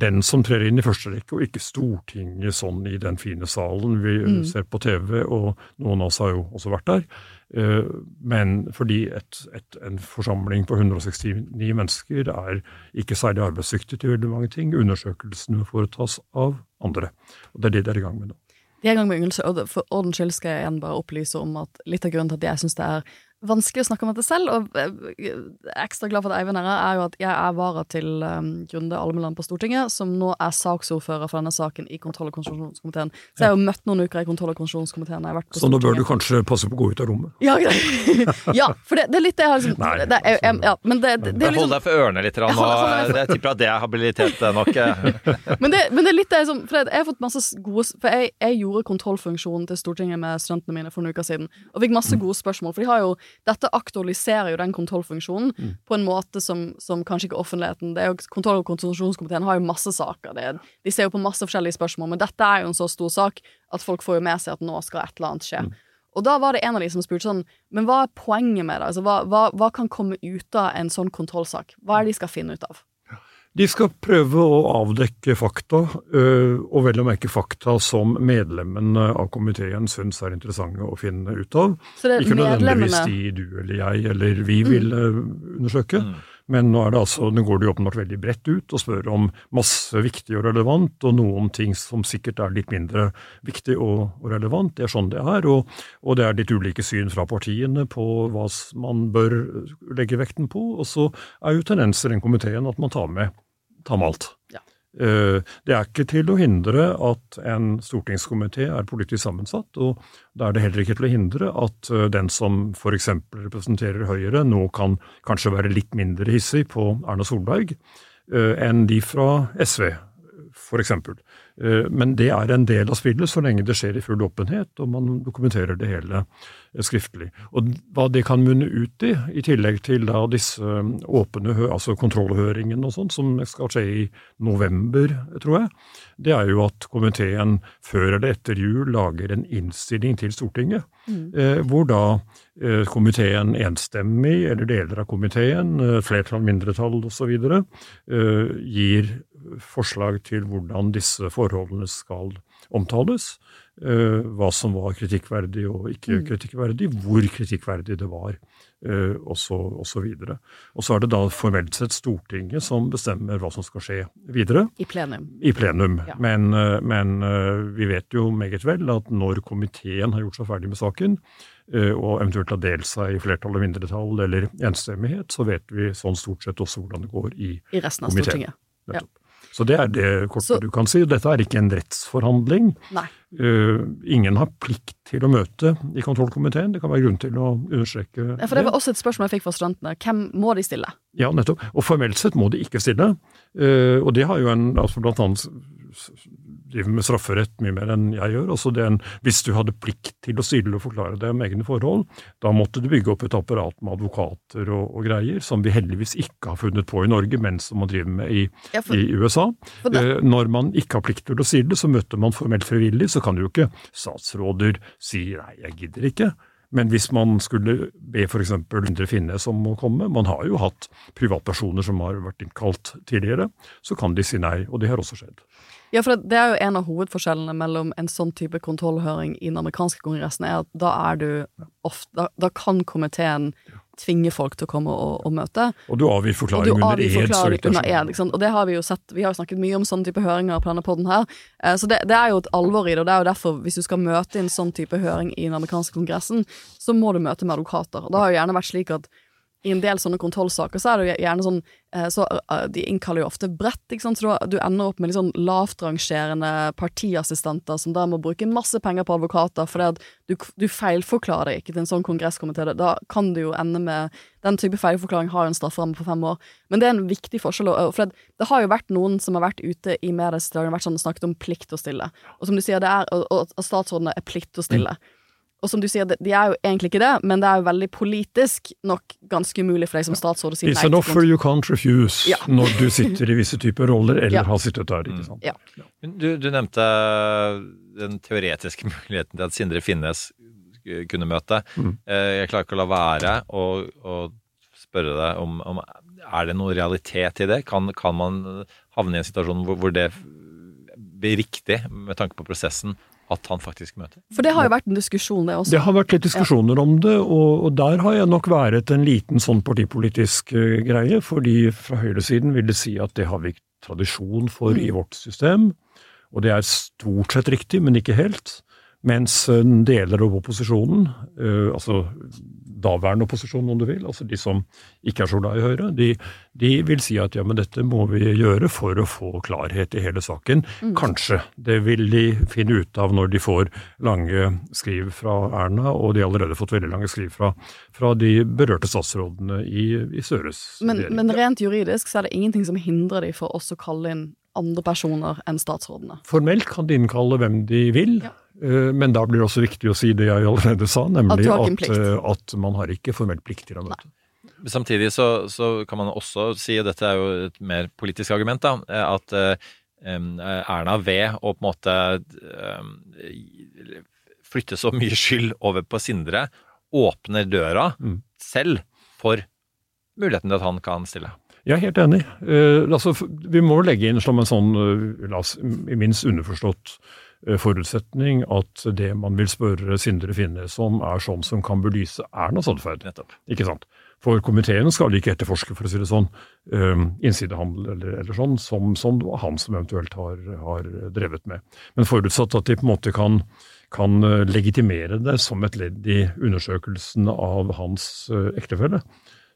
den som trer inn i første rekke, og ikke Stortinget sånn i den fine salen vi Mm. ser på TV, og noen av oss har jo også vært der. Eh, Men fordi et, et, en forsamling på 169 mennesker er ikke særlig arbeidsdyktig til veldig mange ting, undersøkelsene foretas av andre. Og det er det de er i gang med nå. De er i gang med yngelse, og for ordens skyld skal jeg igjen bare opplyse om at litt av grunnen til at jeg syns det er vanskelig å snakke om dette selv, og eh, jeg er ekstra glad for at Eivind er her, er jo at jeg er vara til um, Grunde Almeland på Stortinget, som nå er saksordfører for denne saken i kontroll- og konstitusjonskomiteen. Så jeg har jo møtt noen uker i kontroll- og konstitusjonskomiteen. jeg har vært på Så nå bør du kanskje passe på å gå ut av rommet. Ja, <laughs> ja, for det, det er litt det jeg har liksom Nei, det, er- jeg, jeg, ja, Men det, det, det er Hold liksom deg for ørene litt. Rann, og jeg tipper at det er habilitet eh, nok. eh. <laughs> Men det, men det er litt det som For jeg har fått masse gode For jeg, jeg gjorde kontrollfunksjonen til Stortinget med studentene mine for noen uker siden, og fikk masse gode spørsmål. For de har jo Dette aktualiserer jo den kontrollfunksjonen på en måte som, som kanskje ikke offentligheten det er jo, Kontroll- og konstitusjonskomiteen har jo masse saker. Det, de ser jo på masse forskjellige spørsmål, men dette er jo en så stor sak at folk får jo med seg at nå skal et eller annet skje. Og da var det en av de som spurte sånn Men hva er poenget med det? Altså, hva, hva, hva kan komme ut av en sånn kontrollsak? Hva er det de skal finne ut av? De skal prøve å avdekke fakta, øh, og vel å merke fakta som medlemmene av komiteen syns er interessante å finne ut av. Så det er Ikke nødvendigvis de du eller jeg eller vi vil mm. undersøke, Men nå, det altså, nå går det jo åpenbart veldig bredt ut og spør om masse viktig og relevant, og noen ting som sikkert er litt mindre viktig og, og relevant. Det er sånn det er. Og, og, det er litt ulike syn fra partiene på hva man bør legge vekten på. Og så er jo tendenser i komiteen at man tar med, tar med alt. Eh, det er ikke til å hindre at en stortingskomité er politisk sammensatt, og da er det heller ikke til å hindre at eh, den som f.eks. representerer Høyre, nå kan kanskje være litt mindre hissig på Erna Solberg eh, enn de fra SV, f.eks. Eh, men det er en del av spillet så lenge det skjer i full åpenhet, og man dokumenterer det hele eh, skriftlig. Og Hva det kan munne ut i, i tillegg til da disse eh, åpne altså kontrollhøringene og sånt, som skal skje i november, tror jeg, det er jo at komiteen før eller etter jul lager en innstilling til Stortinget, mm. hvor da komiteen enstemmig, eller deler av komiteen, flertall, mindretall osv., gir forslag til hvordan disse forholdene skal omtales. Eh, hva som var kritikkverdig og ikke mm. kritikkverdig, hvor kritikkverdig det var, eh, osv. Og så og så er det da formelt sett Stortinget som bestemmer hva som skal skje videre. I plenum. I plenum. Ja. Men, eh, men, vi vet jo meget vel at når komiteen har gjort seg ferdig med saken, og eventuelt har delt seg i flertall og mindretall eller enstemmighet, så vet vi sånn stort sett også hvordan det går i, I resten av komiteen. Stortinget. Ja. Så det er det korte så, du kan si. Dette er ikke en rettsforhandling. Uh, ingen har plikt til å møte i kontrollkomiteen. Det kan være grunn til å understreke ja, For Det var også et spørsmål jeg fikk fra studentene. Hvem må de stille? Ja, nettopp. Og formelt sett må de ikke stille. Uh, og det har jo en altså blant annet driver med strafferett mye mer enn jeg gjør. Altså en, hvis du hadde plikt til å stille og forklare deg om egne forhold, da måtte du bygge opp et apparat med advokater og, og greier, som vi heldigvis ikke har funnet på i Norge, men som man driver med i, ja, for, i USA. Uh, når man ikke har plikt til å stille, så møter man formelt frivillig, så kan jo ikke statsråder si nei, jeg gidder ikke. Men hvis man skulle be f.eks. Indre Finnes om å komme, man har jo hatt privatpersoner som har vært innkalt tidligere, så kan de si nei, og det har også skjedd. Ja, for det er jo en av hovedforskjellene mellom en sånn type kontrollhøring i den amerikanske kongressen, er at da er du ofte Da, da kan komiteen tvinge folk til å komme og, og møte. Og du avgir forklaring under ed. Under ed og det har vi jo sett, vi har jo snakket mye om sånne type høringer på denne poden her. Eh, så det, det, er jo et alvor i det, og det er jo derfor, hvis du skal møte en sånn type høring i den amerikanske kongressen, så må du møte med advokater. Og det har jo gjerne vært slik at i en del sånne kontrollsaker så er det jo gjerne sånn eh, så eh, De innkaller jo ofte bredt, ikke sant, så du, ender opp med litt sånn lavtrangerende partiassistenter som da må bruke masse penger på advokater fordi at du, du feilforklarer ikke til en sånn kongresskomité. Da kan du jo ende med Den type feilforklaring har en strafferamme på fem år. Men det er en viktig forskjell, for det, har jo vært noen som har vært ute i mediene vært sånn snakket om plikt å stille. Og som du sier, det er, og, og statsrådene er plikt å stille. Mm. Og som du sier, de er jo egentlig ikke det, men det er jo veldig politisk nok ganske umulig for deg som statsråd å si nei. It's an offer you can't refuse ja. når du sitter i visse typer roller, eller ja. har sittet der. ikke sant? Ja. Du, du, nevnte den teoretiske <laughs> muligheten til at Sindre Finnes kunne møte. Mm. Eh, jeg klarer ikke å la være å spørre deg om, om, Er det noen realitet i det? Kan, kan man havne i en situasjon hvor, hvor det blir riktig med tanke på prosessen at han faktisk møter? For det har jo vært en diskusjon, det også. Det har vært litt diskusjoner ja. om det, og, og, der har jeg nok vært en liten sånn partipolitisk uh, greie, fordi fra høyresiden vil det si at det har vi tradisjon for mm. i vårt system, og det er stort sett riktig, men ikke helt. Mens uh, deler av opposisjonen, uh, altså daværende opposisjon, om du vil, altså de som ikke er så glad i Høyre, de, de, vil si at ja, men dette må vi gjøre for å få klarhet i hele saken. Mm. Kanskje. Det vil de finne ut av når de får lange skriv fra Erna, og de har allerede fått veldig lange skriv fra, fra de berørte statsrådene i, i Søres men, men, rent juridisk så er det ingenting som hindrer de for oss å kalle inn andre personer enn statsrådene? Formelt kan de innkalle hvem de vil. Ja. Eh, men da blir det også viktig å si det jeg allerede sa, nemlig at, at, eh, at man har ikke formelt plikt til å møte. Nei. Samtidig så, så, kan man også si, og dette er jo et mer politisk argument, da, at um, Erna ved å på en måte flytte så mye skyld over på Sindre, åpner døra mm. selv for muligheten til at han kan stille. Jeg er helt enig. Uh, altså, vi må legge inn som en sånn, uh, la oss minst underforstått Eh, forutsetning at det man vil spørre Sindre Finnes om, er sånn som kan belyse Ernas atferd. Ikke sant? For komiteen skal ikke etterforske, for å si det sånn, um, innsidehandel eller, eller sånn, som, som, det var han som eventuelt har, har, drevet med. Men forutsatt at de på en måte kan, kan eh, legitimere det som et ledd i undersøkelsen av hans ektefelle,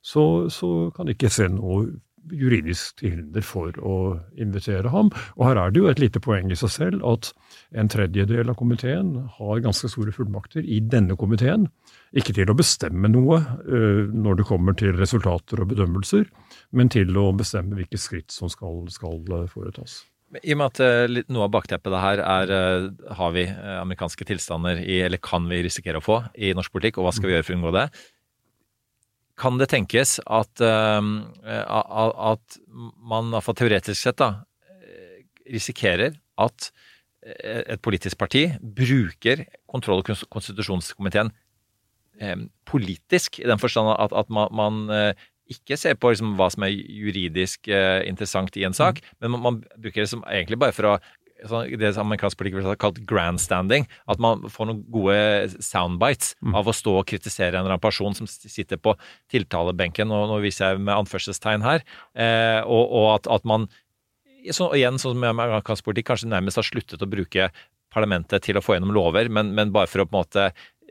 så, så kan de ikke se noe juridisk til hinder for å invitere ham. Og her er det jo et lite poeng i seg selv at en tredjedel av komiteen har ganske store fullmakter i denne komiteen. Ikke til å bestemme noe uh, når det kommer til resultater og bedømmelser, men til å bestemme hvilke skritt som skal, skal uh, foretas. I og med at uh, noe av bakteppet her er har vi amerikanske tilstander i, eller kan vi risikere å få i norsk politikk, og hva skal vi gjøre for å unngå det? Kan det tenkes at, uh, at man iallfall teoretisk sett da, risikerer at et politisk parti bruker kontroll- og konstitusjonskomiteen eh, politisk, i den forstand at, at man, man eh, ikke ser på liksom, hva som er juridisk eh, interessant i en sak, mm. men man, man, bruker det som egentlig bare for å sånn, det amerikansk politikere har kalt grandstanding. At man får noen gode soundbites mm. av å stå og kritisere en eller annen person som sitter på tiltalebenken, og nå viser jeg med anførselstegn her, eh, og, og at, at, man så, igjen, sånn med amerikansk politikk, kanskje nærmest har sluttet å bruke parlamentet til å få gjennom lover, men, men bare for å på en måte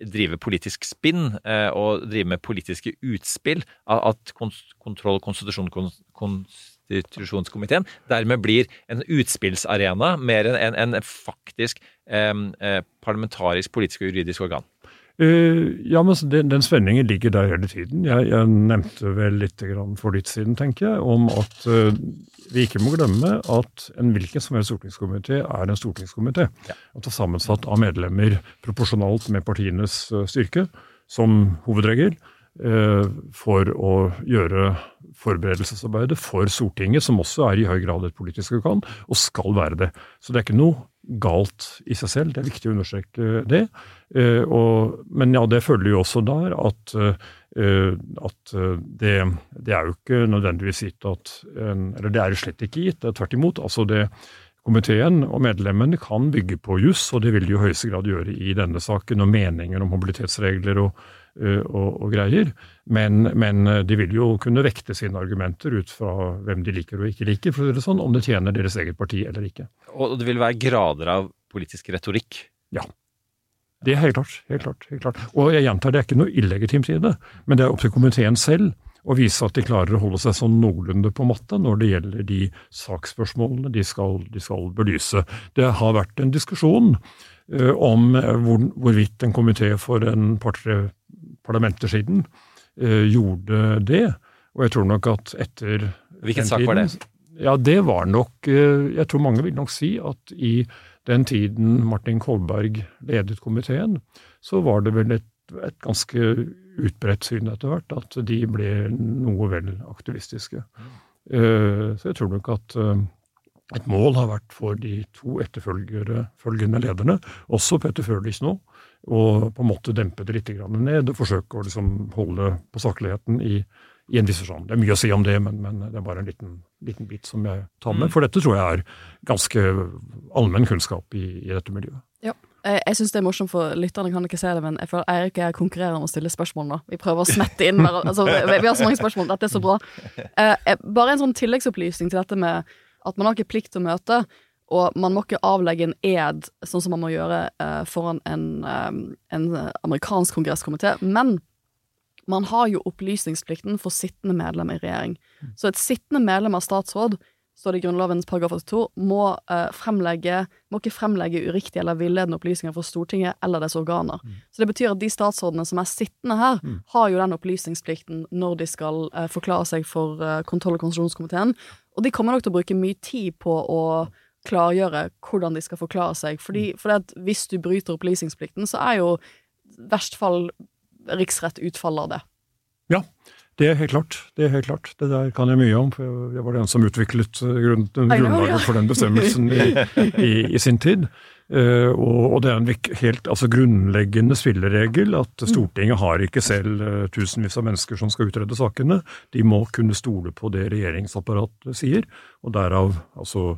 drive politisk spinn eh, og drive med politiske utspill. At kontroll- og konstitusjon, konstitusjonskomiteen dermed blir en utspillsarena mer enn en, en faktisk eh, parlamentarisk, politisk og juridisk organ. Uh, ja, men den, den, spenningen ligger der hele tiden. Jeg, jeg nevnte vel litt for litt siden, tenker jeg, om at uh, vi ikke må glemme at en hvilken som helst stortingskomité er en stortingskomité. Ja. At det er sammensatt av medlemmer proporsjonalt med partienes uh, styrke, som hovedregel, for å gjøre forberedelsesarbeidet for Stortinget, som også er i høy grad et politisk organ, og skal være det. Så det er ikke noe galt i seg selv, det er viktig å understreke det. Eh, men ja, det følger jo også der at, eh, at det, det, er jo ikke nødvendigvis gitt at Eller det er jo slett ikke gitt, det er tvert imot. altså det Komiteen og medlemmene kan bygge på juss, og det vil de i høyeste grad gjøre i denne saken, og meninger om mobilitetsregler og Eh, og, og greier. Men, men, eh, de vil jo kunne vekte sine argumenter ut fra hvem de liker og ikke liker, for å si det sånn, om det tjener deres eget parti eller ikke. Og det vil være grader av politisk retorikk? Ja. Det er helt klart. helt klart, helt klart. Og jeg gjentar, det er ikke noe illegitimt i det, men det er opp til komiteen selv å vise at de klarer å holde seg sånn noenlunde på matta når det gjelder de saksspørsmålene de skal, de skal belyse. Det har vært en diskusjon uh, om hvor, hvorvidt en komité for en par-tre parlamenter siden eh, gjorde det. Og jeg tror nok at etter Hvilken sak var det? Ja, det var nok eh, Jeg tror mange vil nok si at i den tiden Martin Kolberg ledet komiteen, så var det vel et, et ganske utbredt syn etter hvert at de ble noe vel aktivistiske. Uh, så jeg tror nok at et mål har vært for de to etterfølgende lederne, også Petter Førlis nå, og på en måte dempe det litt ned og forsøke å liksom holde på sakligheten i, i en viss forstand. Det er mye å si om det, men, men, det er bare en liten, liten bit som jeg tar med. Mm. For dette tror jeg er ganske allmenn kunnskap i, i dette miljøet. Ja. Jeg syns det er morsomt, for lytterne kan ikke se det, men jeg føler Eirik og jeg konkurrerer om å stille spørsmål nå. Vi prøver å smette inn altså, Vi har så mange spørsmål. Dette er så bra. Eh, bare en sånn tilleggsopplysning til dette med at man har ikke plikt til å møte. Og man må ikke avlegge en ed, sånn som man må gjøre eh, foran en, eh, en amerikansk kongresskomité. Men man har jo opplysningsplikten for sittende medlem i regjering. Mm. Så et sittende medlem av statsråd, står det i Grunnlovens paragraf 82, må, eh, fremlegge, må ikke fremlegge uriktige eller villedende opplysninger for Stortinget eller dets organer. Mm. Så det betyr at de statsrådene som er sittende her, mm. har jo den opplysningsplikten når de skal eh, forklare seg for eh, kontroll- og konstitusjonskomiteen. Og de kommer nok til å bruke mye tid på å klargjøre hvordan de skal forklare seg. Fordi, mm. for hvis du bryter opplysningsplikten, så er jo i verst fall riksrett utfaller av det. Ja, det er helt klart. Det er helt klart. Det der kan jeg mye om, for jeg var den som utviklet eh, grunn, grunnlaget for den bestemmelsen i, i, i sin tid. Uh, og, det er en helt altså grunnleggende spilleregel at mm. Stortinget har ikke selv uh, tusenvis av mennesker som skal utrede sakene. De må kunne stole på det regjeringsapparatet sier. Og derav altså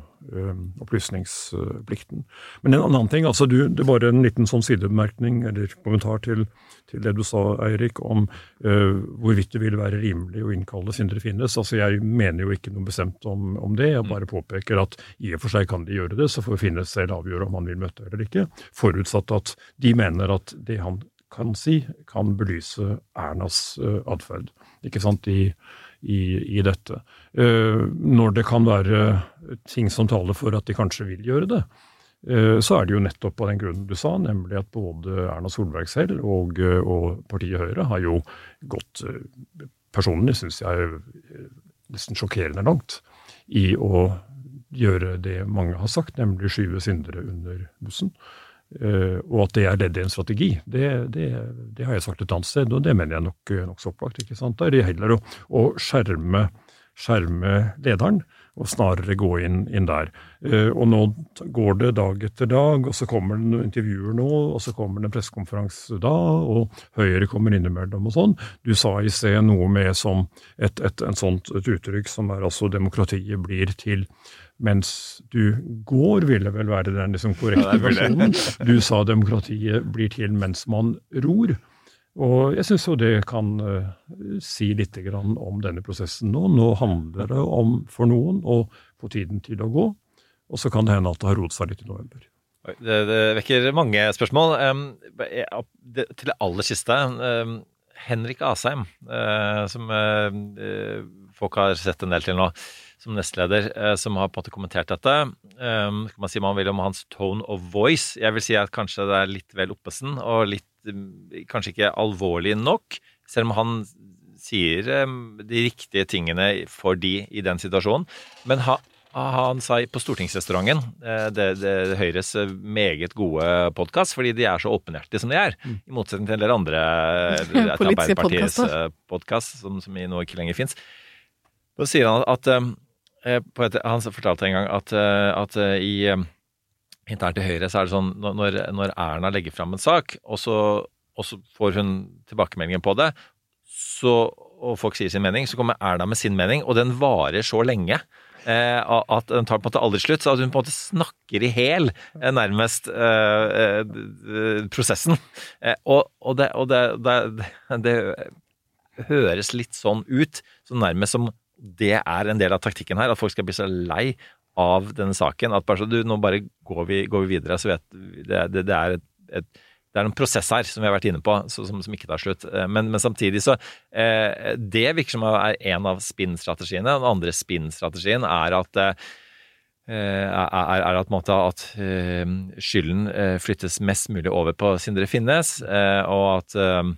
opplysningsplikten. Men en annen ting, altså du, det var en liten sånn sidebemerkning eller kommentar til, til det du sa, Eirik, om uh, hvorvidt det ville være rimelig å innkalle Sindre Finnes. Altså Jeg mener jo ikke noe bestemt om, om det, jeg bare påpeker at i og for seg kan de gjøre det, så får Finnes selv avgjøre om han vil møte eller ikke, forutsatt at de mener at det han kan si, kan belyse Ernas uh, atferd. Ikke sant, i, i, i dette. Eh, når det kan være ting som taler for at de kanskje vil gjøre det, eh, så er det jo nettopp av den grunnen du sa, nemlig at både Erna Solberg selv og, eh, og partiet Høyre har jo gått Personlig syns jeg nesten sjokkerende langt i å gjøre det mange har sagt, nemlig skyve syndere under bussen. Og at det er ledd i en strategi, det, det, det har jeg sagt et annet sted, og det mener jeg nok nokså opplagt. ikke sant? Da er det heller å, å skjerme, skjerme lederen, og snarere gå inn, inn der. Eh, og nå går det dag etter dag, og så kommer det noen intervjuer nå, og så kommer det en pressekonferanse da, og Høyre kommer innimellom og sånn. Du sa i sted noe med som et, et, et sånt, et uttrykk som er altså demokratiet blir til mens du går, ville vel være den liksom korrekte er versjonen. Du sa demokratiet blir til mens man ror. Og jeg syns jo det kan uh, si litt grann om denne prosessen nå. Nå handler det om for noen å få tiden til å gå, og så kan det hende at det har rotet seg litt i november. Det, det vekker mange spørsmål. Um, det, til det aller siste. Um, Henrik Asheim, uh, som eh, folk har sett en del til nå, som nestleder, som har på en måte kommentert dette. Um, kan man si man vil om hans tone of voice. Jeg vil si at kanskje det er litt vel oppesen, og litt kanskje ikke alvorlig nok. Selv om han sier um, de riktige tingene for de i den situasjonen. Men ha, han sa på Stortingsrestauranten, eh, det, det, Høyres eh, meget gode podkast, fordi de er så åpenhjertige som de er. I motsetning til en del andre <laughs> eh, Politiske Arbeiderpartiets podcaster. podkast, som, som i nå ikke lenger fins. Da sier han at at på et, Han fortalte en gang at, eh, at eh, i eh, internt i Høyre så er det sånn når, når Erna legger fram en sak, og så, og så får hun tilbakemeldingen på det, så, og folk sier sin mening, så kommer Erna med sin mening, og den varer så lenge. Eh, at den tar på en måte aldri slutt, så at hun på en måte snakker i hæl, eh, nærmest, eh, eh, prosessen. Eh, og, og, det, og det, det, det høres litt sånn ut, så nærmest som det er en del av taktikken her, at folk skal bli så lei av denne saken. At bare så du, nå bare går vi, går vi videre, så vet det, det, det er et, et det er noen prosess her som vi har vært inne på, som, som ikke tar slutt. Eh, Men, men samtidig så eh, Det virker som er en av spinn-strategiene. Den andre spinn-strategien er at eh, er, er er at, måte, at eh, skylden eh, flyttes mest mulig over på Sindre Finnes, eh, og at eh,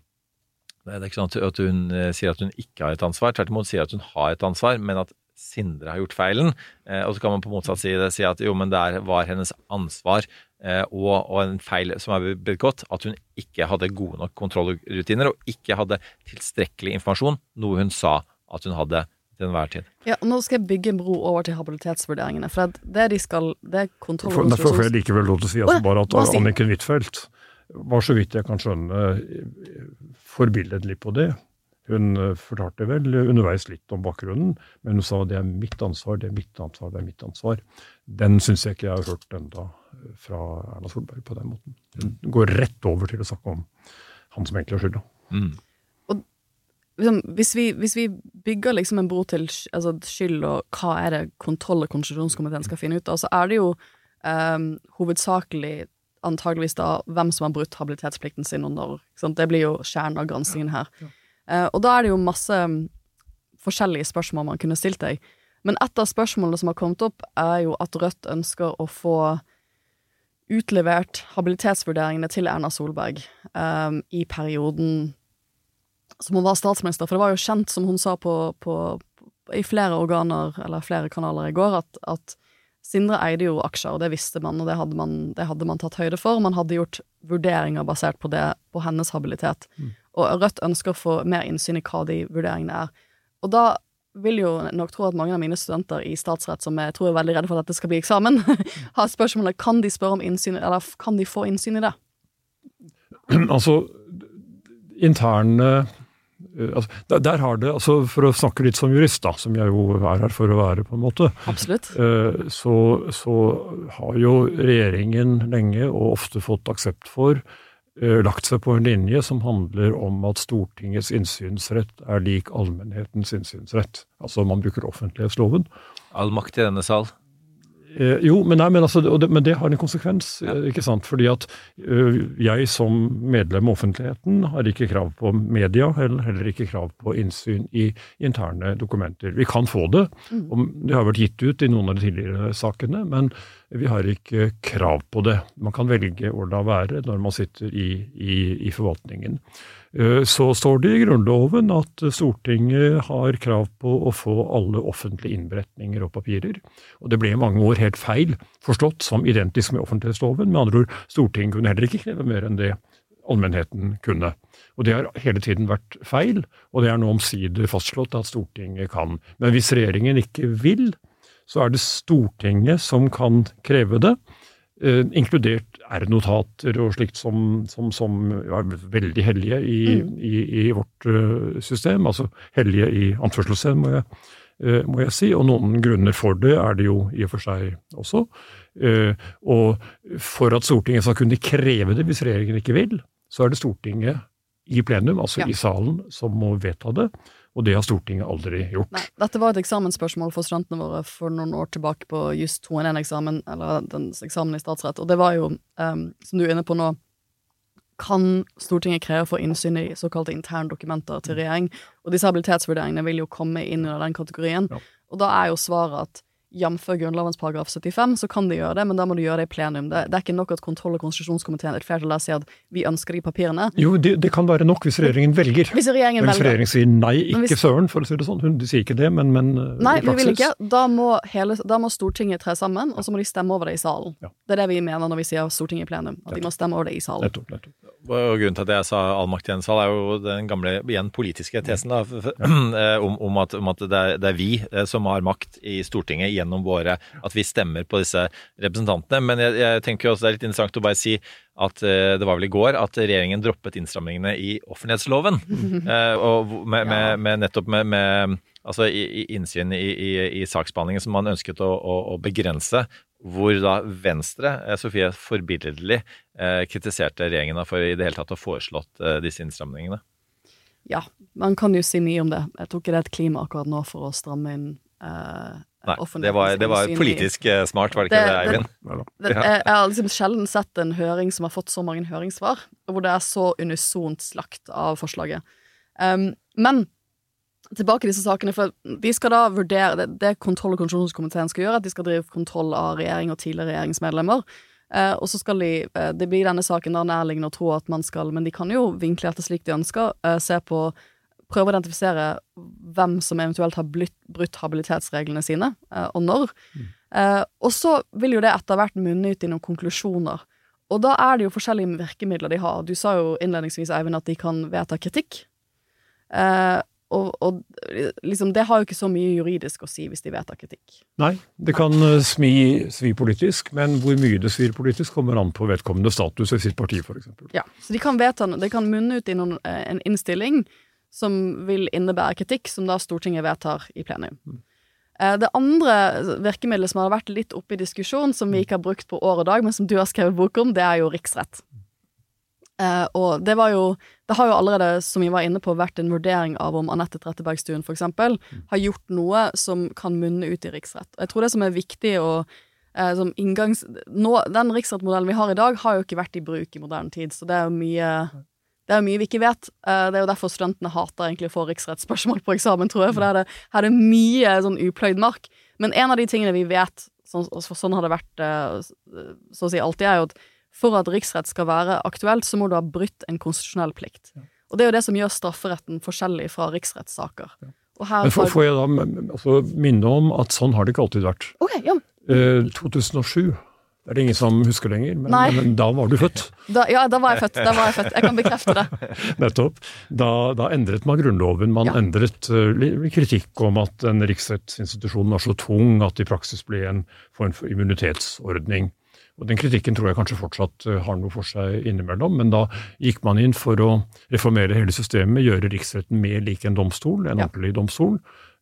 det er ikke sånn at- at hun eh, sier at hun ikke har et ansvar, tvert imot sier at hun har et ansvar, men at Sindre har gjort feilen. Eh, og så kan man på motsatt side si at jo, men det er- var hennes ansvar eh, og, og en feil som er begått, at hun ikke hadde gode nok kontrollrutiner og ikke hadde tilstrekkelig informasjon, noe hun sa at hun hadde til enhver tid. Ja, og Nå skal jeg bygge en bro over til habilitetsvurderingene. For det, det de skal Det er kontroll- og derfor får jeg likevel lov til å si altså bare at Anniken Huitfeldt var så vidt jeg kan skjønne forbilledlig på det. Hun eh, fortalte vel underveis litt om bakgrunnen, men hun sa det er mitt ansvar, det er mitt ansvar, det er mitt ansvar. Den syns jeg ikke jeg har hørt enda fra Erna Solberg på den måten. Hun går rett over til å snakke om han som egentlig har skylda. Mm. hvis, vi, hvis vi bygger liksom en bro til altså skyld og hva er det kontroll- og konstitusjonskomiteen skal finne ut av, så er det jo um, hovedsakelig antageligvis da hvem som har brutt habilitetsplikten sin under sant? Det blir jo kjernen av granskingen her. Eh, og da er det jo masse mm, forskjellige spørsmål man kunne stilt deg. Men et av spørsmålene som har kommet opp, er jo at Rødt ønsker å få utlevert habilitetsvurderingene til Erna Solberg um, i perioden som hun var statsminister, for det var jo kjent, som hun sa på, på, i flere organer, eller flere kanaler i går, at, at Sindre eide jo aksjer, og det visste man, og det hadde man, det hadde man tatt høyde for. Man hadde gjort vurderinger basert på det, på hennes habilitet. Og Rødt ønsker å få mer innsyn i hva de vurderingene er. Og da vil jo nok tro at mange av mine studenter i statsrett, som jeg tror er veldig redde for at dette skal bli eksamen, <laughs> har spørsmålet kan de spørre om innsyn, eller kan de få innsyn i det? <clears throat> altså, interne eh, altså, der, der har det, altså For å snakke litt som jurist, da, som jeg jo er her for å være, på en måte, Absolutt. eh, så, så har jo regjeringen lenge, og ofte fått aksept for, lagt seg på en linje som handler om at Stortingets innsynsrett er lik allmennhetens innsynsrett. Altså man bruker offentlighetsloven. All makt i denne sal. Eh, jo, men, nei, men, altså, det, men det har en konsekvens, Ja. ikke sant? Fordi at ø, jeg som medlem av offentligheten har ikke krav på media, heller, heller ikke krav på innsyn i interne dokumenter. Vi kan få det, og det har vært gitt ut i noen av de tidligere sakene, men vi har ikke krav på det. Man kan velge å la være når man sitter i, i, i forvaltningen. Eh, Så står det i Grunnloven at Stortinget har krav på å få alle offentlige innberetninger og papirer. Og det ble i mange år helt feil forstått som identisk med offentlighetsloven. Med andre ord, Stortinget kunne heller ikke kreve mer enn det allmennheten kunne. Og det har hele tiden vært feil, og det er nå omsider fastslått at Stortinget kan. Men hvis regjeringen ikke vil, så er det Stortinget som kan kreve det. Eh, inkludert R-notater og slikt som, som, som er veldig hellige i, i, i vårt uh, system. Altså hellige i anførselstegn, må, eh, må jeg si. Og noen grunner for det er det jo i og for seg også. Uh, og for at Stortinget skal kunne kreve det hvis regjeringen ikke vil, så er det Stortinget i plenum, altså Ja. i salen, som må vedta det. Og det har Stortinget aldri gjort. Nei, dette var et eksamensspørsmål for studentene våre for noen år tilbake på just 2N1-eksamen, eller den eksamen i statsrett, og det var jo, um, som du er inne på nå, kan Stortinget kreve få innsyn i såkalte interne dokumenter til regjering, og disse habilitetsvurderingene vil jo komme inn under den kategorien, og da er jo svaret at Jf. Grunnloven paragraf 75, så kan de gjøre det, men da må du gjøre det i plenum. Det, det er ikke nok at kontroll- og konstitusjonskomiteen et flertall der sier at vi ønsker de papirene. Jo, det, det kan være nok hvis regjeringen velger. Hvis regjeringen Men hvis velger. regjeringen sier nei, ikke hvis- søren, for å si det sånn. Hun de sier ikke det, men, men eh, Nei, vi vil ikke. Da må, hele, da må Stortinget tre sammen, og så må de stemme over det i salen. Det er det vi mener når vi sier Stortinget i plenum. At de må stemme over det i salen. Nettopp, nettopp. Og grunnen til at jeg sa all makt i en sal, er jo den gamle, igjen politiske tesen da, <clears throat> eh, om, om at, om at det, er, det er vi eh, som har makt i Stortinget gjennom våre At vi stemmer på disse representantene. Men jeg, jeg tenker også det er litt interessant å bare si at eh, det var vel i går at regjeringen droppet innstrammingene i offentlighetsloven. <laughs> Og med, med, med nettopp med, med altså innsyn i, i, i saksbehandlingen som man ønsket å, å, å begrense. Hvor da Venstre, eh, Sofie, forbilledlig eh, kritiserte regjeringen for i det hele tatt å ha foreslått eh, disse innstramningene. Ja, man kan jo si mye om det. Jeg tror ikke det er et klima akkurat nå for å stramme inn eh, Nei, det var, det var politisk smart, var det ikke det, Det- Eivind? Det, jeg har liksom sjelden sett en høring som har fått så mange høringssvar, hvor det er så unisont slakt av forslaget. Um, men tilbake til disse sakene, for de skal da vurdere Det, det kontroll- og konstitusjonskomiteen skal gjøre, at de skal drive kontroll av regjering og tidligere regjeringsmedlemmer. Eh, og så skal de eh, Det blir i denne saken da nærliggende å tro at man skal Men de kan jo vinkle dette slik de ønsker. eh, se på Prøve å identifisere hvem som eventuelt har blitt, brutt habilitetsreglene sine, eh, og når. Eh, og så vil jo det etter hvert munne ut i noen konklusjoner. Og da er det jo forskjellige virkemidler de har. Du sa jo innledningsvis, Eivind, at de kan vedta kritikk. Eh, og, og liksom, det har jo ikke så mye juridisk å si hvis de vedtar kritikk. Nei, det kan eh, smi, svi politisk, men hvor mye det svir politisk, kommer an på vedkommende status i sitt parti, f.eks. Ja, så de kan, vedta, de kan munne ut i noen, eh, en innstilling som vil innebære kritikk, som da Stortinget vedtar i plenum. Mm. Det andre virkemidlet som har vært litt oppe i diskusjon, som vi ikke har brukt på år og dag, men som du har skrevet bok om, det er jo riksrett. Eh, og det var jo Det har jo allerede, som vi var inne på, vært en vurdering av om Anette Trettebergstuen for eksempel har gjort noe som kan munne ut i riksrett. Og jeg tror det som er viktig å eh, som inngangs... Nå, den riksrettmodellen vi har i dag, har jo ikke vært i bruk i moderne tid, så det er jo mye det er mye vi ikke vet. Eh, Det er jo derfor studentene hater egentlig å få riksrettsspørsmål på eksamen, tror jeg, for her er det, her er det mye sånn upløyd mark. Men en av de tingene vi vet, sånn, sånn har det vært så å si alltid, er jo at for at riksrett skal være aktuelt, så må du ha brutt en konstitusjonell plikt. Og det er jo det som gjør strafferetten forskjellig fra riksrettssaker. Og her Men får, får jeg da altså, minne om at sånn har det ikke alltid vært. Ok, ja. Eh, 2007 det er det ingen som husker lenger, men, men da var du født. <laughs> Da, ja, da var jeg født. Da var jeg født. Jeg kan bekrefte det. <laughs> Nettopp. Da, da endret man Grunnloven. Man endret uh, kritikk om at en riksrettsinstitusjon var så tung at det i praksis ble en form for immunitetsordning. Og Den kritikken tror jeg kanskje fortsatt eh, har noe for seg innimellom, men da gikk man inn for å reformere hele systemet, gjøre riksretten mer lik en domstol, en ordentlig domstol.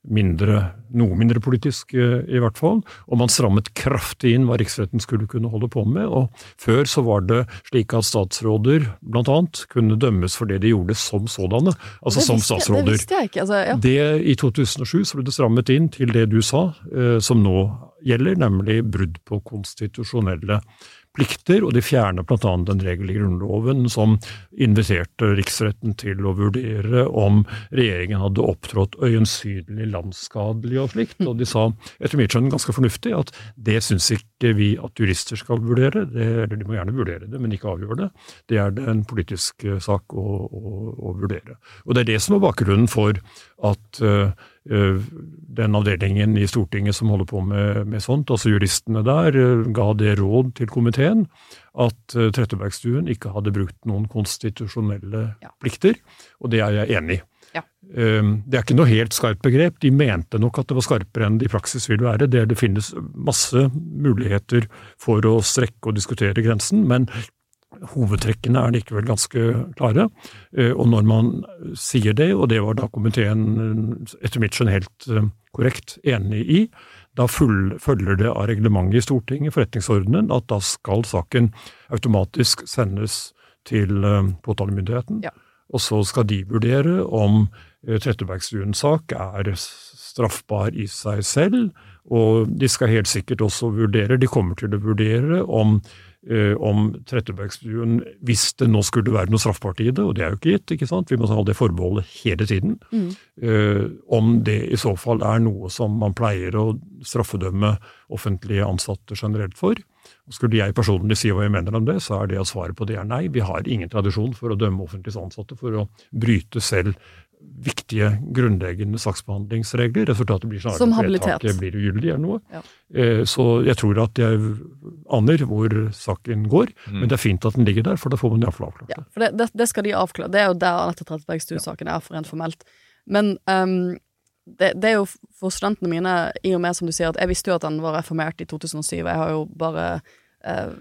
Mindre, noe mindre politisk eh, i hvert fall, og man strammet kraftig inn hva riksretten skulle kunne holde på med. og Før så var det slik at statsråder annet kunne dømmes for det de gjorde som sådanne, altså som statsråder. Det visste jeg ikke. Altså, ja. Det I 2007 så ble det strammet inn til det du sa, eh, som nå gjelder, nemlig brudd på konstitusjonelle plikter, og de fjerner bl.a. en regel i Grunnloven som inviterte riksretten til å vurdere om regjeringen hadde opptrådt øyensynlig landsskadelig og slikt, og de sa, etter mitt skjønn ganske fornuftig, at det syns ikke vi at jurister skal vurdere, det, eller de må gjerne vurdere det, men ikke avgjøre det. Det er en politisk sak å, å, å vurdere. Og det er det som er bakgrunnen for at eh, den avdelingen i Stortinget som holder på med, med sånt, altså juristene der, eh, ga det råd til komiteen at uh, Trettebergstuen ikke hadde brukt noen konstitusjonelle plikter, og det er jeg enig i. Ja. Um, Det er ikke noe helt skarpt begrep. De mente nok at det var skarpere enn det i praksis vil være. Det, det finnes masse muligheter for å strekke og diskutere grensen, men hovedtrekkene er likevel ganske klare. Eh, Og når man sier det, og det var da komiteen eh, etter mitt skjønn helt eh, korrekt enig i, da følger det av reglementet i Stortinget, forretningsordenen, at da skal saken automatisk sendes til påtalemyndigheten, påtalemyndigheten. Og så skal de vurdere om Trettebergstuens sak er straffbar i seg selv, og de skal helt sikkert også vurdere, de kommer til å vurdere om om Trettebergstuen, hvis det nå skulle være noe straffbart i det, og det er jo ikke gitt, ikke sant, vi må ha det forbeholdet hele tiden, Mm. eh, om det i så fall er noe som man pleier å straffedømme offentlige ansatte generelt for. Og Skulle jeg personlig si hva jeg mener om det, så er det at svaret på det er nei. Vi har ingen tradisjon for å dømme offentlige ansatte for å bryte selv viktige, grunnleggende saksbehandlingsregler. Resultatet blir snarere at vedtaket blir ugyldig eller noe. Ja. Eh, Så jeg tror at jeg aner hvor saken går, Mm. men det er fint at den ligger der, for da får man iallfall avklart det. For det, det, det skal de avklare. Det er jo der Anette Trettebergstuen-saken er, for rent formelt. Men um, det, det er jo for studentene mine, i og med som du sier, at jeg visste jo at den var reformert i 2007. Jeg har jo bare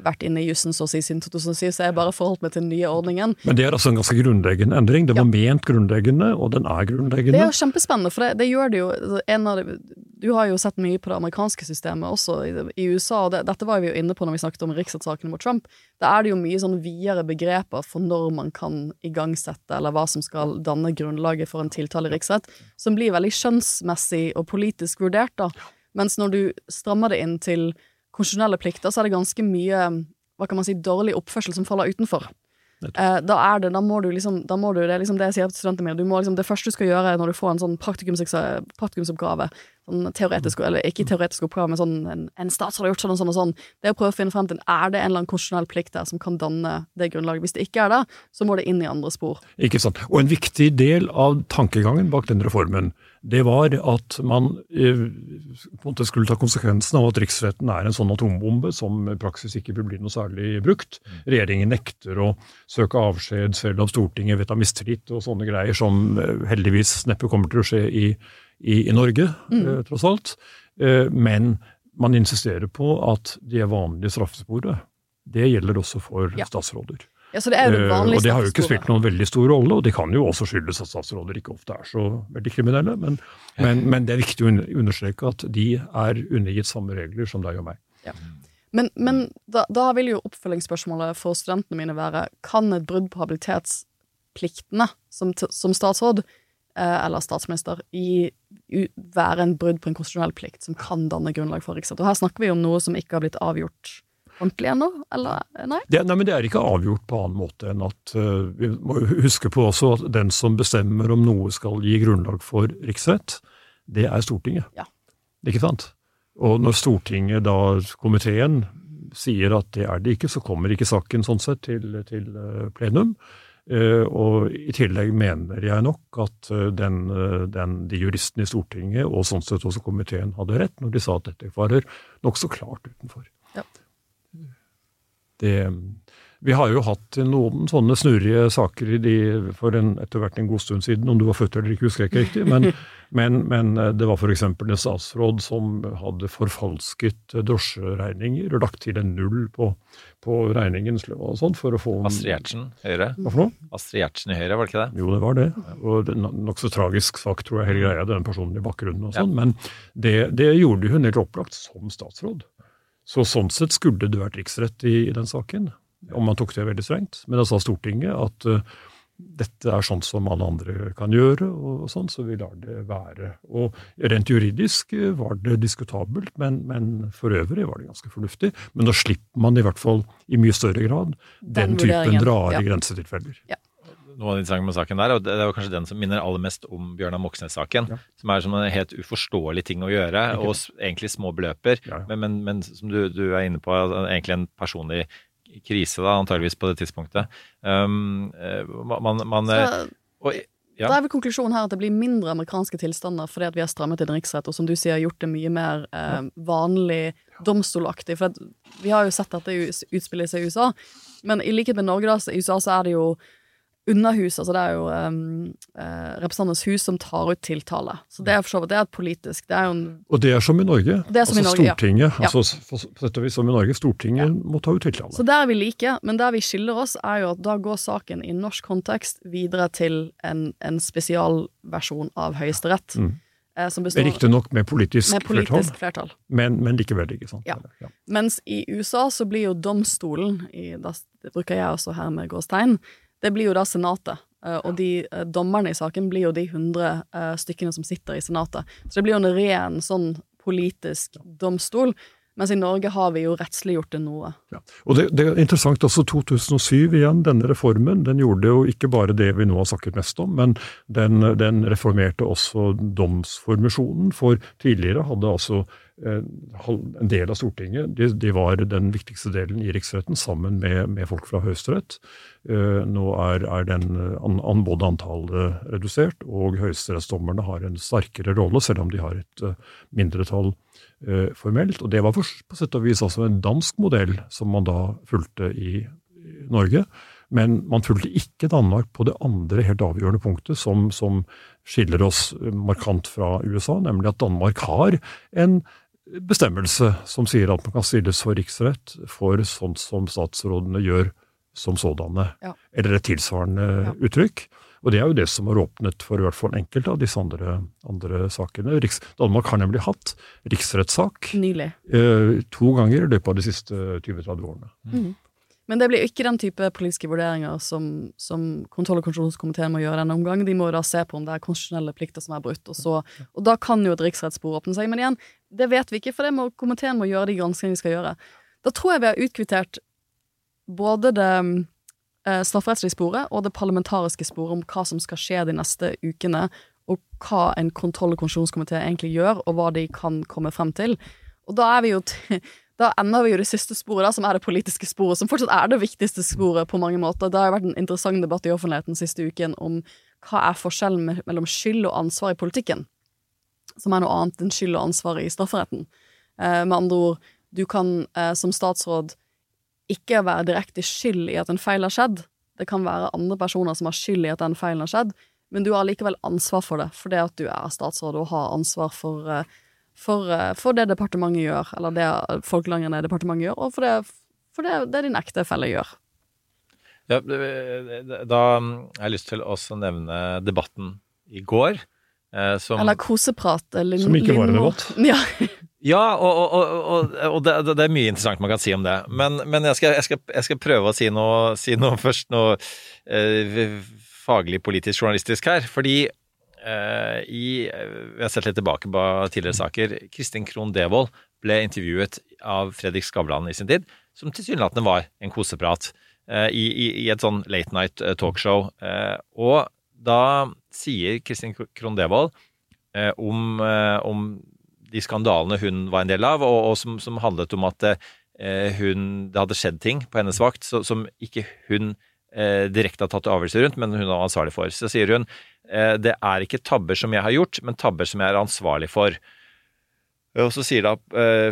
vært inne i jussen så å si siden 2007, så jeg bare forholdt meg til den nye ordningen. Men det er altså en ganske grunnleggende endring. Det var ment grunnleggende, og den er grunnleggende. Det er jo kjempespennende, for det, det gjør det jo altså, en av de, Du har jo sett mye på det amerikanske systemet også i, i USA, og det, dette var vi jo inne på når vi snakket om riksrettssakene mot Trump. Da er det jo mye sånn videre begreper for når man kan igangsette, eller hva som skal danne grunnlaget for en tiltale i riksrett, som blir veldig skjønnsmessig og politisk vurdert, da. Mens når du strammer det inn til konstitusjonelle plikter, så er det ganske mye hva kan man si, dårlig oppførsel som faller utenfor. Eh, da er det, da må du liksom, da må du, det er liksom det jeg sier til studentene mine, du må liksom, det første du skal gjøre når du får en sånn praktikumsoppgave, sånn teoretisk, eller ikke teoretisk oppgave, men sånn en, en statsråd har gjort sånn og sånn og sånn, det er å prøve å finne frem til, er det en eller annen konstitusjonell plikt der som kan danne det grunnlaget? Hvis det ikke er det, så må det inn i andre spor. Ikke sant. Og en viktig del av tankegangen bak den reformen, det var at man eh, på en måte skulle ta konsekvensen av at riksretten er en sånn atombombe som i praksis ikke vil bli noe særlig brukt. Regjeringen nekter å søke avskjed selv om Stortinget vet av mistillit og sånne greier som eh, heldigvis neppe kommer til å skje i, i, i Norge, mm. tross alt. Eh, men man insisterer på at det vanlige straffesporet, det gjelder også for Ja. statsråder. Ja, så det er jo det vanligste. og det har jo ikke spilt noen veldig stor rolle, og det kan jo også skyldes at statsråder ikke ofte er så veldig kriminelle, men, men, men det er viktig å un- understreke at de er undergitt samme regler som deg og meg. Men, men da, da vil jo oppfølgingsspørsmålet for studentene mine være Kan et brudd på habilitetspliktene som, som statsråd eh, eller statsminister i, være en brudd på en konstitusjonell plikt som kan danne grunnlag for riksrett? Og her snakker vi om noe som ikke har blitt avgjort ordentlig ennå, eller nei? Det, nei, men det er ikke avgjort på annen måte enn at uh, vi må huske på også at den som bestemmer om noe skal gi grunnlag for riksrett, det er Stortinget. Ja. Ikke sant? Og når Stortinget, da komiteen, sier at det er det ikke, så kommer ikke saken sånn sett til, til eh, plenum. Uh, og i tillegg mener jeg nok at den, den, de juristene i Stortinget, og sånn sett også komiteen, hadde rett når de sa at dette farer nokså klart utenfor. Ja. Det, Vi har jo hatt noen sånne snurrige saker i de, for en, etter hvert en god stund siden, om du var født eller ikke, husker jeg ikke riktig. Men, <laughs> men, men eh, det var f.eks. en statsråd som hadde forfalsket eh, drosjeregninger og lagt til en null på, på regningen og sånt for å få Astrid Gjertsen, Høyre. Hva for noe? Astrid Gjertsen i Høyre, var det ikke det? Jo, det var det. Og det Nokså tragisk sak, tror jeg, hele greia, den personen i bakgrunnen og sånn. Men det, det gjorde hun helt opplagt som statsråd. Så sånn sett skulle det vært riksrett i, i den saken, om man tok det veldig strengt. Men da sa Stortinget at uh, dette er sånn som alle andre kan gjøre, og sånn, så vi lar det være. Og rent juridisk uh, var det diskutabelt, men, men, for øvrig var det ganske fornuftig. Men da slipper man i hvert fall i mye større grad den, den typen rare ja. grensetilfeller. Ja noe av det interessante med saken der, og det er jo kanskje den som minner aller mest om Bjørnar Moxnes-saken. Ja. Som er som en helt uforståelig ting å gjøre, okay. og egentlig små beløper. Ja. Men, men, men, som du, du, er inne på, egentlig en personlig krise, da, antageligvis på det tidspunktet. Um, man, man Så, og, ja. Da er vel konklusjonen her at det blir mindre amerikanske tilstander fordi at vi har strammet inn riksrett, og som du sier, gjort det mye mer eh, vanlig domstolaktig. For vi har jo sett dette utspille seg i USA, men i likhet med Norge, da, i USA så er det jo underhus, altså det er jo um, eh, Representantenes hus som tar ut tiltale. Så det er for så vidt det er et politisk det er jo en, Og det er som i Norge. Det er som altså i Norge, Stortinget, ja. altså på dette vis som i Norge, Stortinget må ta ut tiltale. Så der er vi like, men der vi skiller oss, er jo at da går saken i norsk kontekst videre til en, en spesialversjon av Høyesterett. Mm. Eh, som består Riktignok med politisk, med politisk flertall. flertall. Men, men likevel, ikke sant. Ja. Ja. Mens i USA så blir jo domstolen, i, da bruker jeg også her med gåstegn, det blir jo da Senatet. Uh, og de uh, dommerne i saken blir jo de 100 uh, stykkene som sitter i Senatet. Så det blir jo en ren sånn politisk domstol. Mens i Norge har vi jo rettsliggjort det noe. Ja. Og det, det, er interessant også 2007 igjen, denne reformen. Den gjorde jo ikke bare det vi nå har snakket mest om, men den, den reformerte også domsformisjonen. For tidligere hadde altså en del av Stortinget de, de, var den viktigste delen i riksretten, sammen med, med folk fra Høyesterett. Nå er, er den, an, både antallet redusert, og høyesterettsdommerne har en sterkere rolle, selv om de har et mindretall formelt. Og det var for, på sett og vis altså en dansk modell som man da fulgte i, i Norge. Men man fulgte ikke Danmark på det andre helt avgjørende punktet som, som skiller oss markant fra USA, nemlig at Danmark har en bestemmelse som sier at man kan stilles for riksrett for sånt som statsrådene gjør som sådanne, ja. eller et tilsvarende ja. uttrykk. Og det er jo det som har åpnet for i hvert fall enkelte av disse andre, andre sakene. Riks, Danmark har nemlig hatt riksrettssak Eh, to ganger i løpet av de siste 20-30 årene. Mm. Men det blir ikke den type politiske vurderinger som, som kontroll- og konstitusjonskomiteen må gjøre denne omgang. De må da se på om det er konstitusjonelle plikter som er brutt, og, så, og da kan jo et riksrettsspor åpne seg. Men igjen, det vet vi ikke, for det må, komiteen må gjøre de granskingene de skal gjøre. Da tror jeg vi har utkvittert både det eh, strafferettslige sporet og det parlamentariske sporet om hva som skal skje de neste ukene, og hva en kontroll- og konstitusjonskomité egentlig gjør, og hva de kan komme frem til. Og da er vi jo da ender vi jo det siste sporet, da, som er det politiske sporet, som fortsatt er det viktigste sporet på mange måter. Det har vært en interessant debatt i offentligheten siste uken om hva er forskjellen mellom skyld og ansvar i politikken, som er noe annet enn skyld og ansvar i strafferetten. Eh, med andre ord, du kan eh, som statsråd ikke være direkte skyld i at en feil har skjedd. Det kan være andre personer som har skyld i at den feilen har skjedd, men du har likevel ansvar for det, fordi at du er statsråd og har ansvar for, eh, for, eh, for det departementet gjør, eller det folkelangerne departementet gjør, og for det, for det, det din ektefelle gjør. Ja, da har jeg lyst til å nevne debatten i går. Eh, som, Eller koseprat. Lin, som ikke var en debatt. <laughs> Ja. ja, og, og, og, og det, det, er mye interessant man kan si om det. Men, men jeg, skal, jeg, skal, jeg, skal, prøve å si noe, si noe <laughs> først, noe eh, faglig, politisk, journalistisk her. Fordi eh, i Vi har sett litt tilbake på tidligere saker. Kristin Krohn Devold ble intervjuet av Fredrik Skavlan i sin tid, som tilsynelatende var en koseprat. Eh, i, i, i, et sånn late night eh, talkshow. Eh, og da sier Kristin Krohn Devold eh, om, eh, om, de skandalene hun var en del av, og, og som, som, handlet om at eh, hun, det hadde skjedd ting på hennes vakt som ikke hun eh, direkte har tatt avgjørelser rundt, men hun er ansvarlig for. Så sier hun eh, det er ikke tabber som jeg har gjort, men tabber som jeg er ansvarlig for. Og så sier da,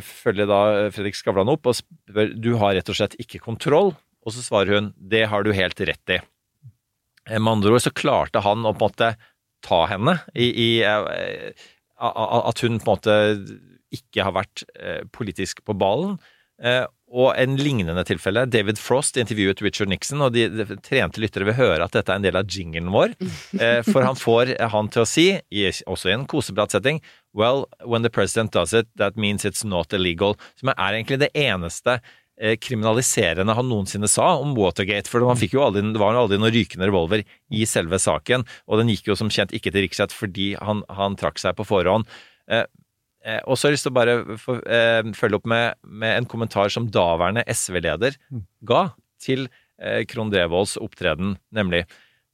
følger da Fredrik Skavlan opp og spør du har rett og slett ikke kontroll Og så svarer hun det har du helt rett i. Eh, Med andre ord så klarte han å på en måte ta henne i, i eh, At hun på en måte ikke har vært eh, politisk på ballen. Eh, og en lignende tilfelle. David Frost intervjuet Richard Nixon, og de, de trente lyttere vil høre at dette er en del av jinglen vår. <laughs> Eh, for han får han til å si, i, også i en kosepratsetting, Well, when the president does it, that means it's not illegal. Som er egentlig det eneste eh, kriminaliserende han noensinne sa om Watergate. For det var jo aldri noen rykende revolver i selve saken, og den gikk jo som kjent ikke til riksrett fordi han, han trakk seg på forhånd. Eh, Eh, og så har jeg lyst til å bare få, eh, følge opp med, med en kommentar som daværende SV-leder ga til eh, Krohn Devolds opptreden, nemlig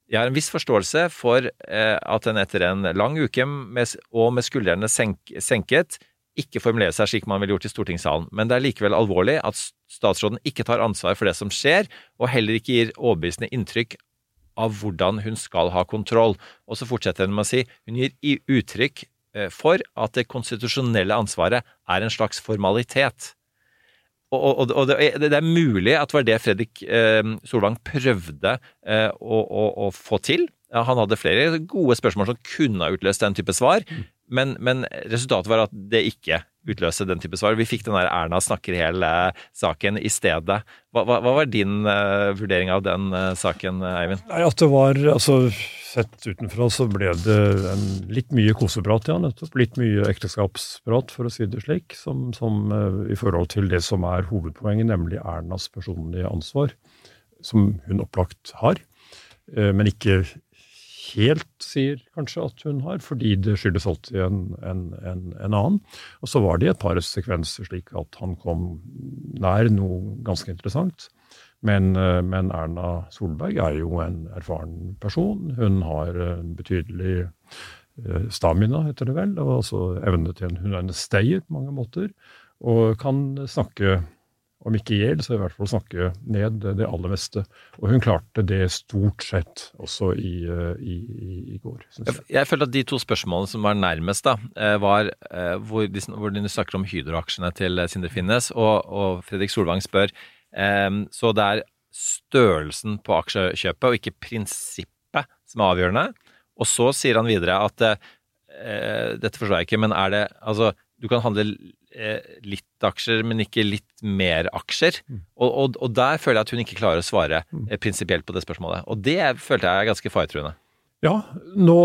jeg har en viss forståelse for eh, at en etter en lang uke med, og med skuldrene senk, senket ikke formulerer seg slik man ville gjort i stortingssalen, men det er likevel alvorlig at statsråden ikke tar ansvar for det som skjer, og heller ikke gir overbevisende inntrykk av hvordan hun skal ha kontroll. Og så fortsetter hun med å si hun gir uttrykk for at det konstitusjonelle ansvaret er en slags formalitet. Og, og, og det, det er mulig at det var det Fredrik eh, Solvang prøvde eh, å, å, å få til. Han hadde flere gode spørsmål som kunne ha utløst den type svar, men, men resultatet var at det ikke utløste den type svar. Vi fikk den der Erna snakker hele saken i stedet. Hva, hva, hva var din uh, vurdering av den uh, saken, Eivind? Nei, at det var, altså Sett utenfra så ble det en, litt mye koseprat, ja, nettopp. Litt mye ekteskapsprat, for å si det slik, som, som uh, i forhold til det som er hovedpoenget, nemlig Ernas personlige ansvar, som hun opplagt har, men ikke helt sier kanskje at hun har, fordi det skyldes alltid en, en, en, en annen. Og så var det et par sekvenser slik at han kom nær noe ganske interessant. Men, eh, men Erna Solberg er jo en erfaren person. Hun har betydelig eh, stamina, heter det vel, og altså evne til en Hun er en stayer på mange måter, og kan snakke om ikke i hjel, så i hvert fall snakke ned det, aller meste. Og hun klarte det stort sett også i, eh, i, i, går, jeg. Jeg følte at de to spørsmålene som var nærmest, da, eh, var eh, hvor de, hvor de snakker om Hydro-aksjene til Sindre Finnes, og, og Fredrik Solvang spør Så det er størrelsen på aksjekjøpet og ikke prinsippet som er avgjørende. Og så sier han videre at Dette forstår jeg ikke, men er det Altså, du kan handle litt aksjer, men ikke litt mer aksjer. Og, og, og der føler jeg at hun ikke klarer å svare eh, prinsipielt på det spørsmålet. Og det følte jeg er ganske faretruende. Ja, nå,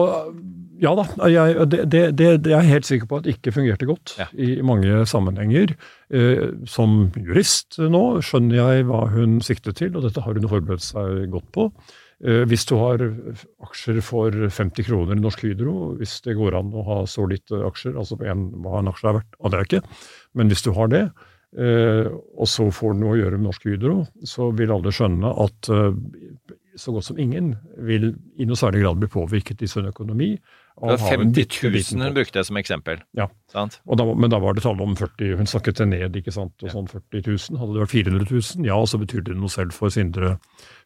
ja da. Jeg, det, det, det, er jeg helt sikker på at ikke fungerte godt i mange sammenhenger. Eh, som jurist nå skjønner jeg hva hun siktet til, og dette har hun forberedt seg godt på. Eh, hvis du har aksjer for 50 kroner i Norsk Hydro, hvis det går an å ha så lite aksjer, altså en, hva en aksje er verdt, aner jeg ikke, men hvis du har det, eh, og så får du noe å gjøre med Norsk Hydro, så vil alle skjønne at eh, så godt som ingen vil i noe særlig grad bli påvirket i sin økonomi. Det var 50 000 liten hun brukte som eksempel. Ja. Da, men da var det tale om 40 Hun snakket det ned, ikke sant. og sånn 40 000. Hadde det vært 400 000, ja, så betyr det noe selv for Sindre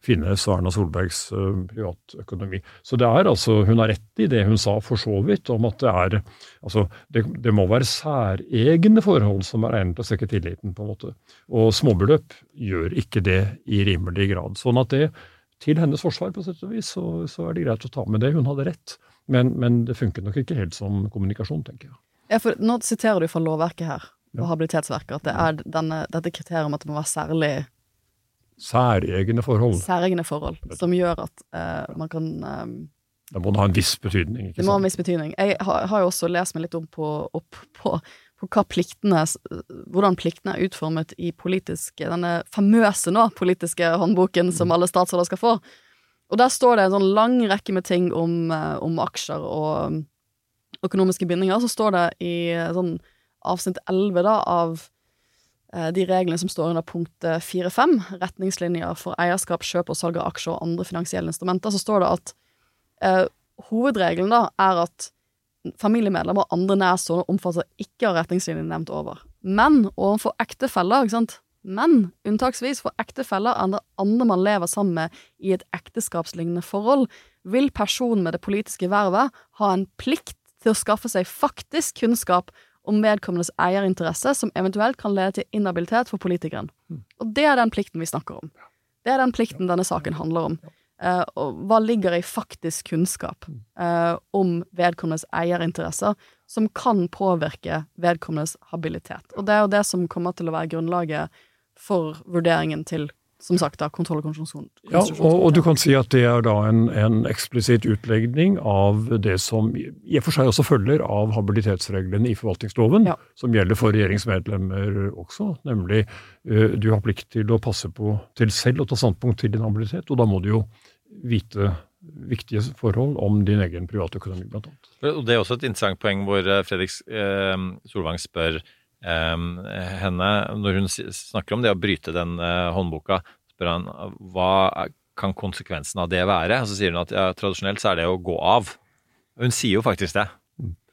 Finnes og Erna Solbergs uh, privatøkonomi. Så det er altså, hun har rett i det hun sa for så vidt, om at det er altså, det, det må være særegne forhold som er egnet til å svekke tilliten, på en måte. Og småbeløp gjør ikke det i rimelig grad. Sånn at det, til hennes forsvar, på sett og vis, så, så er det greit å ta med det. Hun hadde rett. Men, men det funket nok ikke helt som kommunikasjon, tenker jeg. Ja, for nå siterer du fra lovverket her, og habilitetsverket, at det er denne, dette kriteriet om at det må være særlig Særegne forhold. særegne forhold som gjør at eh, man kan eh, Da må det ha en viss betydning. ikke Det må ha en viss betydning. Jeg har, har jo også lest meg litt om på, opp på, på pliktene, hvordan pliktene er utformet i politiske, denne famøse nå, politiske håndboken som alle statsråder skal få. Og der står det en sånn lang rekke med ting om, eh, om aksjer og um, økonomiske bindinger. Så står det i eh, sånn avsnitt 11 da, av eh, de reglene som står under punkt 4-5, retningslinjer for eierskap, kjøp og salg av aksjer og andre finansielle instrumenter, så står det at eh, hovedregelen da er at familiemedlemmer og andre nærstående omfatter ikke av retningslinjene nevnt over. Men overfor ektefeller, ikke sant, men unntaksvis for ektefeller eller andre man lever sammen med i et ekteskapslignende forhold, vil personen med det politiske vervet ha en plikt til å skaffe seg faktisk kunnskap om vedkommendes eierinteresse som eventuelt kan lede til inhabilitet for politikeren. Og det er den plikten vi snakker om. Det er den plikten denne saken handler om. Uh, og hva ligger i faktisk kunnskap uh, om vedkommendes eierinteresser som kan påvirke vedkommendes habilitet. Og det er jo det som kommer til å være grunnlaget for vurderingen til som sagt da, kontroll- og konstitusjon. Ja, og, og, du kan si at det er da en, en eksplisitt utlegning av det som i og for seg også følger av habilitetsreglene i forvaltningsloven, Ja. som gjelder for regjeringsmedlemmer også, nemlig eh, du har plikt til å passe på til selv å ta standpunkt til din habilitet, og da må du jo vite viktige forhold om din egen private økonomi, blant annet. Og Det er også et interessant poeng hvor eh, Fredrik eh, Solvang spør henne, når hun snakker om det å bryte den eh, håndboka, spør han hva kan konsekvensen av det være? Og så sier hun at ja, tradisjonelt så er det å gå av. Hun sier jo faktisk det.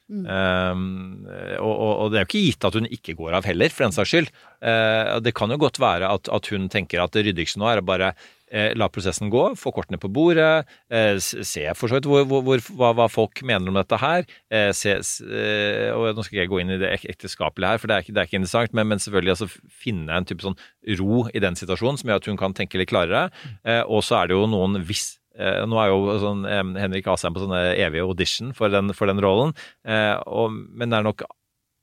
Um, og, og, og det er jo ikke gitt at hun ikke går av heller, for den saks skyld. Uh, det kan jo godt være at, at hun tenker at det ryddigste nå er å bare eh, la prosessen gå, få kortene på bordet, eh, se for så vidt hvor, hvor, hva, hva folk mener om dette her. Eh, se, og Nå skal ikke jeg gå inn i det ek ekteskapelige her, for det er ikke, det er ikke interessant, men, men selvfølgelig altså, finne en type sånn ro i den situasjonen som gjør at hun kan tenke litt klarere. Og så er det jo noen hvis nå er jo sånn, Henrik Asheim på sånne evige audition for den, for den rollen, og, men det er nok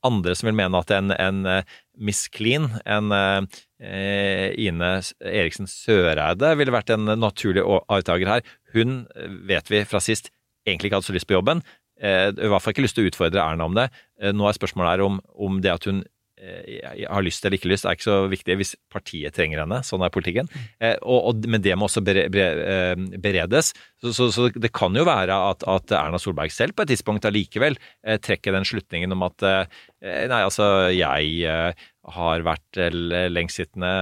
andre som vil mene at en, en eh, Miss Clean, en eh, Ine Eriksen Søreide, ville vært en naturlig avtaker arvtaker her. Hun eh, vet vi fra sist egentlig ikke hadde så lyst på jobben. Eh, I hvert fall ikke lyst til å utfordre Erna om det. Eh, nå er spørsmålet her om, om det at hun eh, har lyst eller ikke lyst, er ikke så viktig hvis partiet trenger henne. Sånn er politikken. Eh, og, og, men det må også bere, bere, eh, beredes. Så, så, så det kan jo være at, at Erna Solberg selv på et tidspunkt allikevel eh, trekker den slutningen om at eh, Nei, altså, jeg eh, har vært eh, lengstsittende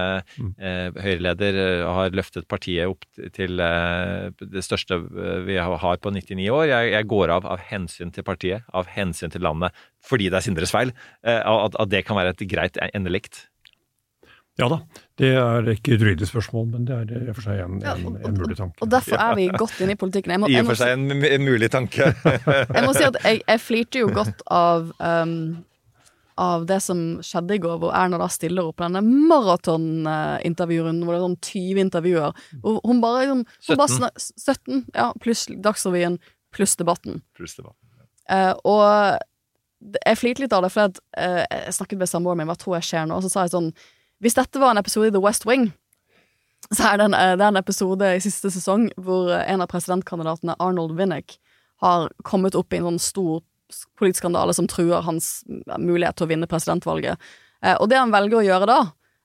eh, Høyre-leder, eh, har løftet partiet opp til eh, det største vi har på 99 år. Jeg, jeg går av av hensyn til partiet, av hensyn til landet, fordi det er Sindres feil. At, at det kan være et greit endelikt. Ja da, det er ikke et ryddig spørsmål, men det er i og for seg en, en, en mulig tanke. Og derfor er vi godt inne i politikken. Jeg må, I og for seg en, en mulig tanke. <laughs> jeg må si at jeg, jeg flirte jo godt av um, av det som skjedde i går, hvor Erna da stiller opp denne maratonintervjurunden, hvor det er sånn 20 intervjuer. Og hun bare liksom hun 17. snak- 17, ja, pluss Dagsrevyen, pluss Debatten. Pluss debatten, ja. Eh, og jeg flirte litt av det, for at, eh, jeg snakket med samboeren min hva tror jeg skjer nå, og så sa jeg sånn Hvis dette var en episode i The West Wing, så er det en, eh, det er en episode i siste sesong hvor eh, en av presidentkandidatene, Arnold Winnick, har kommet opp i en sånn stor politisk skandale som truer hans mm, mulighet til å vinne presidentvalget. Eh, og det han velger å gjøre da,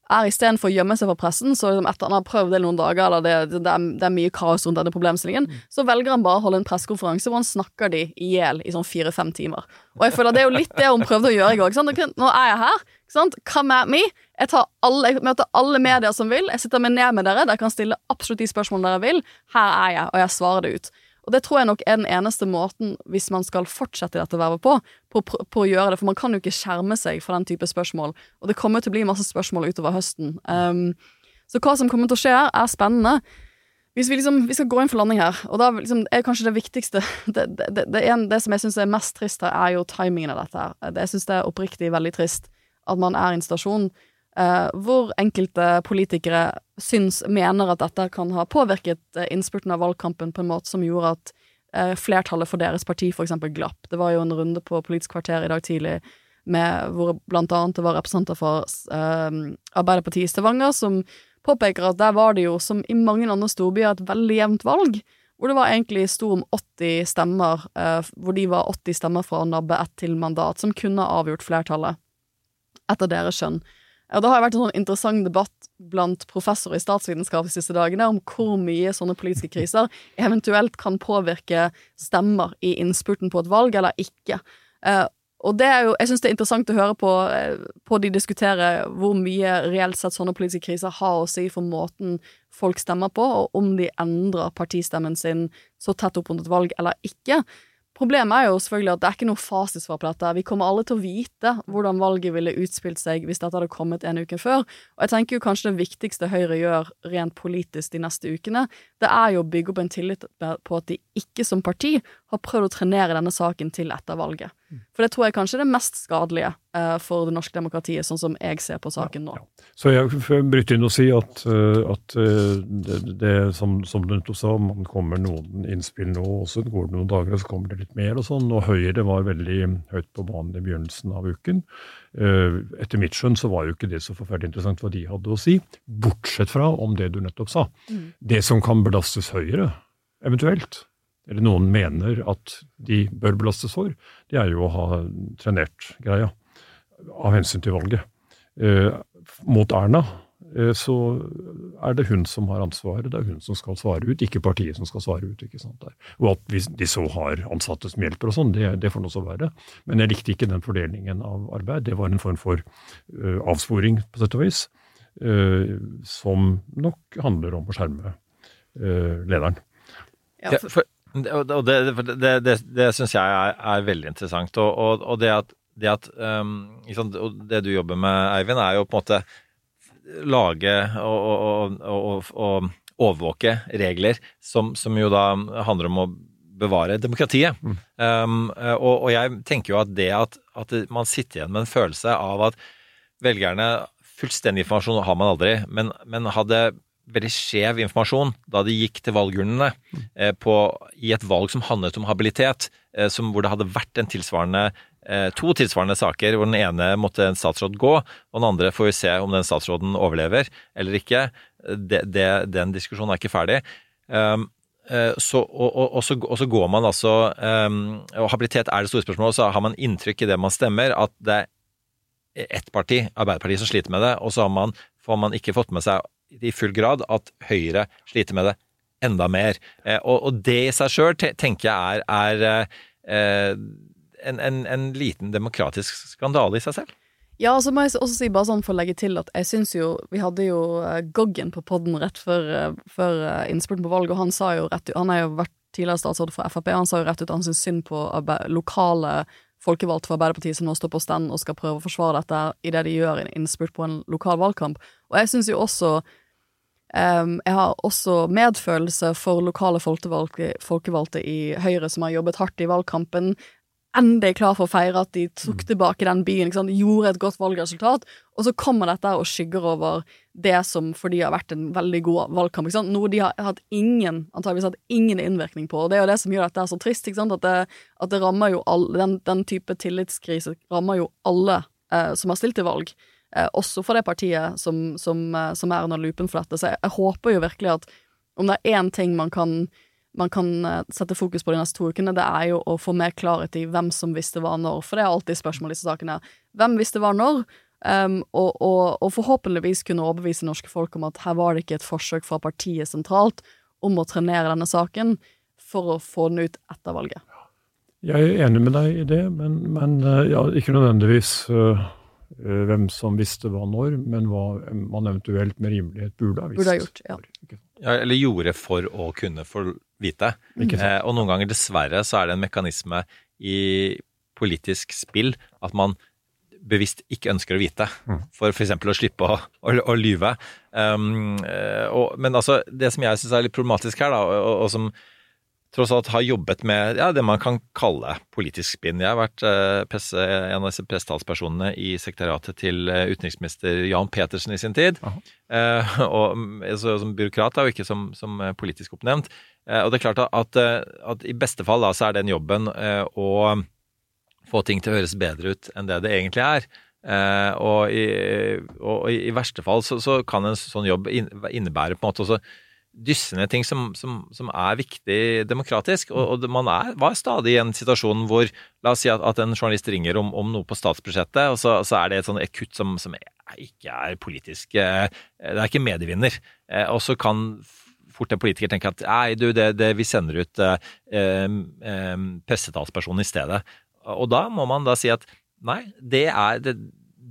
er istedenfor å gjemme seg for pressen, så liksom etter han har prøvd det noen dager, eller det, det, det, er, det er mye kaos rundt denne problemstillingen, så velger han bare å holde en pressekonferanse hvor han snakker de i hjel i sånn fire-fem timer. Og jeg føler det er jo litt det hun prøvde å gjøre i går. Nå er jeg her. Come at me. Jeg, alle, jeg møter alle medier som vil. Jeg sitter meg ned med dere. Dere kan stille absolutt de spørsmålene dere vil. Her er jeg, og jeg svarer det ut. Og det tror jeg nok er den eneste måten, hvis man skal fortsette dette vervet på, på, på, å gjøre det. For man kan jo ikke skjerme seg for den type spørsmål. Og det kommer til å bli masse spørsmål utover høsten. Um, så hva som kommer til å skje her, er spennende. Hvis vi, liksom, vi skal gå inn for landing her, og da liksom, er kanskje det viktigste <laughs> Det, det, det, det, en, som jeg syns er mest trist her, er jo timingen av dette. her. Det, jeg syns det er oppriktig veldig trist at man er i en stasjon eh, hvor enkelte politikere syns mener at dette kan ha påvirket eh, innspurten av valgkampen på en måte som gjorde at eh, flertallet for deres parti eksempel glapp. Det var jo en runde på Politisk kvarter i dag tidlig med, hvor blant annet det var representanter for eh, Arbeiderpartiet i Stavanger som påpeker at der var det jo, som i mange andre storbyer, et veldig jevnt valg. Hvor det var egentlig sto om 80 stemmer, eh, hvor de var 80 stemmer fra å nabbe ett til mandat, som kunne avgjort flertallet, etter deres skjønn. Og det har vært en sånn interessant debatt blant professorer i statsvitenskap de siste dagene om hvor mye sånne politiske kriser eventuelt kan påvirke stemmer i innspurten på et valg, eller ikke. Eh, og det er jo, jeg syns det er interessant å høre på, eh, på de diskutere hvor mye reelt sett sånne politiske kriser har å si for måten folk stemmer på, og om de endrer partistemmen sin så tett opp mot et valg eller ikke. Problemet er jo selvfølgelig at det er ikke noe fasitsvar på dette. Vi kommer alle til å vite hvordan valget ville utspilt seg hvis dette hadde kommet en uke før. Og jeg tenker jo kanskje det viktigste Høyre gjør rent politisk de neste ukene, det er jo å bygge opp en tillit på at de ikke som parti har prøvd å trenere denne saken til etter valget. For det tror jeg kanskje er det mest skadelige uh, for det norske demokratiet, sånn som jeg ser på saken nå. Så jeg bryter inn og sier at, uh, at uh, det, det som, som du nettopp sa, man kommer noen innspill nå, og så går det noen dager, og så kommer det litt mer og sånn. Og Høyre var veldig høyt på banen i begynnelsen av uken. Etter mitt skjønn så var jo ikke det så forferdelig interessant hva de hadde å si, bortsett fra om det du nettopp sa. Mm. Det som kan belastes Høyre, eventuelt, eller noen mener at de bør belastes for, det er jo å ha trenert greia av hensyn til valget. Eh, mot Erna eh, så er det hun som har ansvaret, det er hun som skal svare ut, ikke partiet som skal svare ut. ikke sant der. Og at hvis de så har ansatte som hjelper og sånn, det, det får nå så være. Men jeg likte ikke den fordelingen av arbeid. Det var en form for uh, avsporing, på sett og vis, uh, som nok handler om å skjerme uh, lederen. Ja, for, og det, det, det, det, syns jeg er, er, veldig interessant. Og, og, og det at, det, at um, sant, det du jobber med, Eivind, er jo på en måte lage og, og, overvåke regler som, som, jo da handler om å bevare demokratiet. Mm. Um, og, og, jeg tenker jo at det at, at, man sitter igjen med en følelse av at velgerne Fullstendig informasjon har man aldri, men, men hadde veldig skjev informasjon da de gikk til valgurnene eh, i et valg som handlet om habilitet, eh, som, hvor det hadde vært en tilsvarende eh, to tilsvarende saker hvor den ene måtte en statsråd gå, og den andre får vi se om den statsråden overlever eller ikke. Det, det, den diskusjonen er ikke ferdig. Um, så, og, og, og, så, og, så, går man altså um, Og habilitet er det store spørsmålet, så har man inntrykk i det man stemmer, at det er ett parti, Arbeiderpartiet, som sliter med det, og så man, får man ikke fått med seg i full grad at Høyre sliter med det enda mer. Eh, og, og, det i seg sjøl tenker jeg er, er eh, en, en, en, liten demokratisk skandale i seg selv. Ja, og så må jeg også si bare sånn for å legge til at jeg syns jo Vi hadde jo uh, Goggen på podden rett før, før innspurten på valget, og han sa jo rett Han har jo vært tidligere statsråd for Frp, han sa jo rett ut han syns synd på lokale folkevalgte for Arbeiderpartiet som nå står på stand og skal prøve å forsvare dette i det de gjør i innspurt på en lokal valgkamp. Og jeg syns jo også um, Jeg har også medfølelse for lokale folkevalgte, i Høyre som har jobbet hardt i valgkampen, endelig klar for å feire at de tok tilbake den byen, gjorde et godt valgresultat, og så kommer dette og skygger over det som for de har vært en veldig god valgkamp. Noe de har hatt ingen, antageligvis hatt ingen innvirkning på. Og det er jo det som gjør dette så trist. At det, at, det, rammer jo alle den, den, type tillitskrise rammer jo alle eh, som har stilt til valg. Eh, også for det partiet som, som, eh, som er under lupen for dette. Så jeg, jeg håper jo virkelig at om det er én ting man kan man kan eh, sette fokus på de neste to ukene, det er jo å få mer klarhet i hvem som visste hva når. For det er alltid spørsmål i disse sakene. Hvem visste hva når? Um, og, og, og, forhåpentligvis kunne overbevise norske folk om at her var det ikke et forsøk fra partiet sentralt om å trenere denne saken for å få den ut etter valget. Jeg er enig med deg i det, men, men ja, ikke nødvendigvis uh, hvem som visste hva når, men hva man eventuelt med rimelighet burde ha visst. Burde ha gjort, ja. ja. Eller gjorde for å kunne få vite. Eh, og noen ganger, dessverre, så er det en mekanisme i politisk spill at man bevisst ikke ønsker å vite, mm. for f.eks. å slippe å, å, å lyve. Um, og, men altså, det som jeg syns er litt problematisk her, da, og, og, som tross alt har jobbet med ja, det man kan kalle politisk spinn. Jeg har vært eh, presse, en av disse pressetalspersonene i sekretariatet til uh, utenriksminister Jan Petersen i sin tid. Eh, og, så, som byråkrat, da, og ikke som, som politisk oppnevnt. og det er klart at, at, i beste fall da, så er den jobben å få ting til å høres bedre ut enn det det egentlig er. og, i, og i, i, verste fall så, så, kan en sånn jobb innebære på en måte også dysse ned ting som, som, som, er viktig demokratisk. Og, og man er, var stadig i en situasjon hvor La oss si at, at en journalist ringer om, om, noe på statsbudsjettet, og så, så er det et, sånn, kutt som, som, ikke er politisk eh, Det er ikke medievinner. Eh, og så kan fort en politiker tenke at nei, du, det, det, vi sender ut eh, eh, pressetalspersonen i stedet. Og da må man da si at nei, det er det,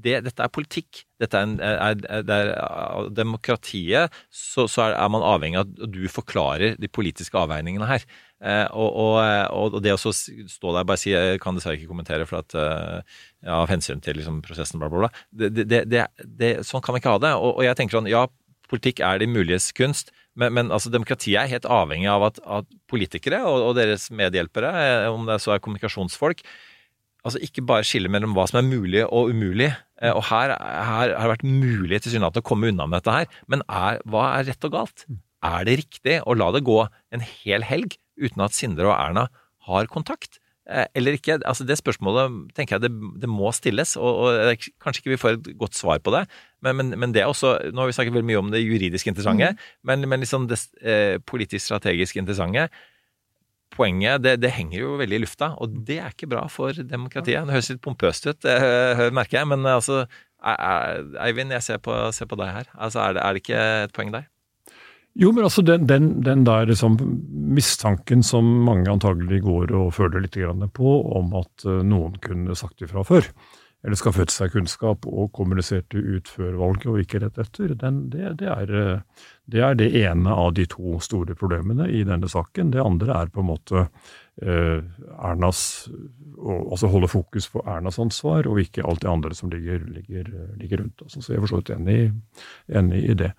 det, dette er politikk. Dette er, en, er, det er demokratiet, så, så, er, man avhengig av at du forklarer de politiske avveiningene her. Eh, og, og, og, det å stå der og bare si jeg kan dessverre ikke kommentere for at, eh, ja, av hensyn til liksom, prosessen, bla, bla, bla. Det, det, sånn kan vi ikke ha det. Og, og jeg tenker sånn, ja, politikk er det muliges kunst, Men, men altså, demokratiet er helt avhengig av at, at politikere og, deres medhjelpere, eh, om det så er kommunikasjonsfolk, altså ikke bare skiller mellom hva som er mulig og umulig. Eh, Og her, her har det vært mulig tilsynelatende å komme unna med dette her. Men er, hva er rett og galt? Er det riktig å la det gå en hel helg uten at Sindre og Erna har kontakt? Eh, Eller ikke? Altså Det spørsmålet tenker jeg det, det må stilles, og, og kanskje ikke vi får et godt svar på det. Men, men, men det er også Nå har vi snakket veldig mye om det juridisk interessante, men, men liksom det eh, politisk-strategisk interessante poenget det, det henger jo veldig i lufta, og det er ikke bra for demokratiet. Det høres litt pompøst ut, det merker jeg, men altså er- er- Eivind, jeg ser på, ser på deg her. Altså, er, det, er det ikke et poeng der? Jo, men altså den, den, den der liksom mistanken som mange antagelig går og føler litt på, om at eh, noen kunne sagt ifra før, eller skaffet seg kunnskap og kommuniserte ut før valget og ikke rett etter, den, det, det, er, eh, det er det ene av de to store problemene i denne saken. Det andre er på en måte eh, Ernas Altså holde fokus på Ernas ansvar, og ikke alt det andre som ligger, ligger, ligger rundt. Altså, så jeg er for så vidt enig i det.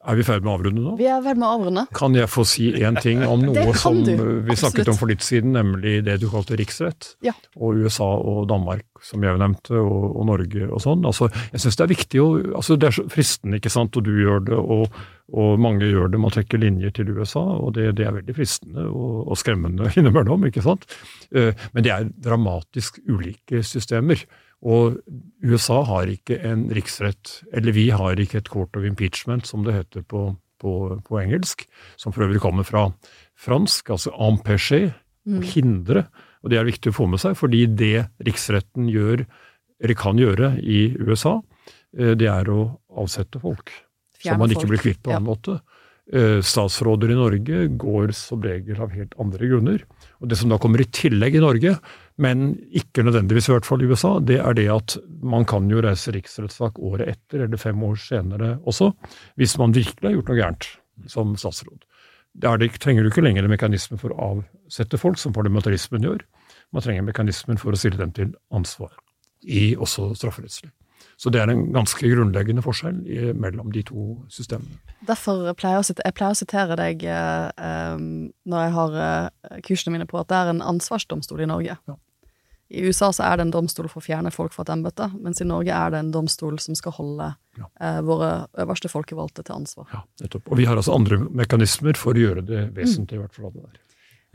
Er vi i ferd med å avrunde nå? Vi er med å avrunde. Kan jeg få si én ting om <laughs> noe som du, vi snakket absolutt. om for litt siden, nemlig det du kalte riksrett? Ja. Og USA og Danmark, som jeg nevnte, og, og Norge og sånn. Altså, jeg syns det er viktig å altså, Det er så fristende, ikke sant, og du gjør det, og, og mange gjør det. Man trekker linjer til USA, og det, det er veldig fristende og, og skremmende <laughs> innimellom, ikke sant. Uh, Men det er dramatisk ulike systemer. Og USA har ikke en riksrett, eller vi har ikke et court of impeachment, som det heter på, på, på engelsk, som for øvrig kommer fra fransk, altså empêcher, å hindre. Og det er viktig å få med seg, fordi det riksretten gjør, eller kan gjøre i USA, eh, det er å avsette folk. Fjerne som man ikke folk. blir kvitt på Ja. måte. Eh, Statsråder i Norge går som regel av helt andre grunner. Og Det som da kommer i tillegg i Norge, men ikke nødvendigvis i hvert fall i USA, det er det at man kan jo reise riksrettssak året etter, eller fem år senere også, hvis man virkelig har gjort noe gærent som statsråd. Er det, trenger du ikke lenger en mekanisme for å avsette folk, som parlamentarismen gjør. Man trenger mekanismen for å stille dem til ansvar, i også strafferettslig. Så det er en ganske grunnleggende forskjell i, mellom de to systemene. Derfor pleier jeg, jeg pleier å sitere deg eh, når jeg har eh, kursene mine på at det er en ansvarsdomstol i Norge. I USA så er det en domstol for å fjerne folk fra et embete, mens i Norge er det en domstol som skal holde eh, våre øverste folkevalgte til ansvar. Nettopp. Og vi har altså andre mekanismer for å gjøre det vesentlig, i hvert fall det der.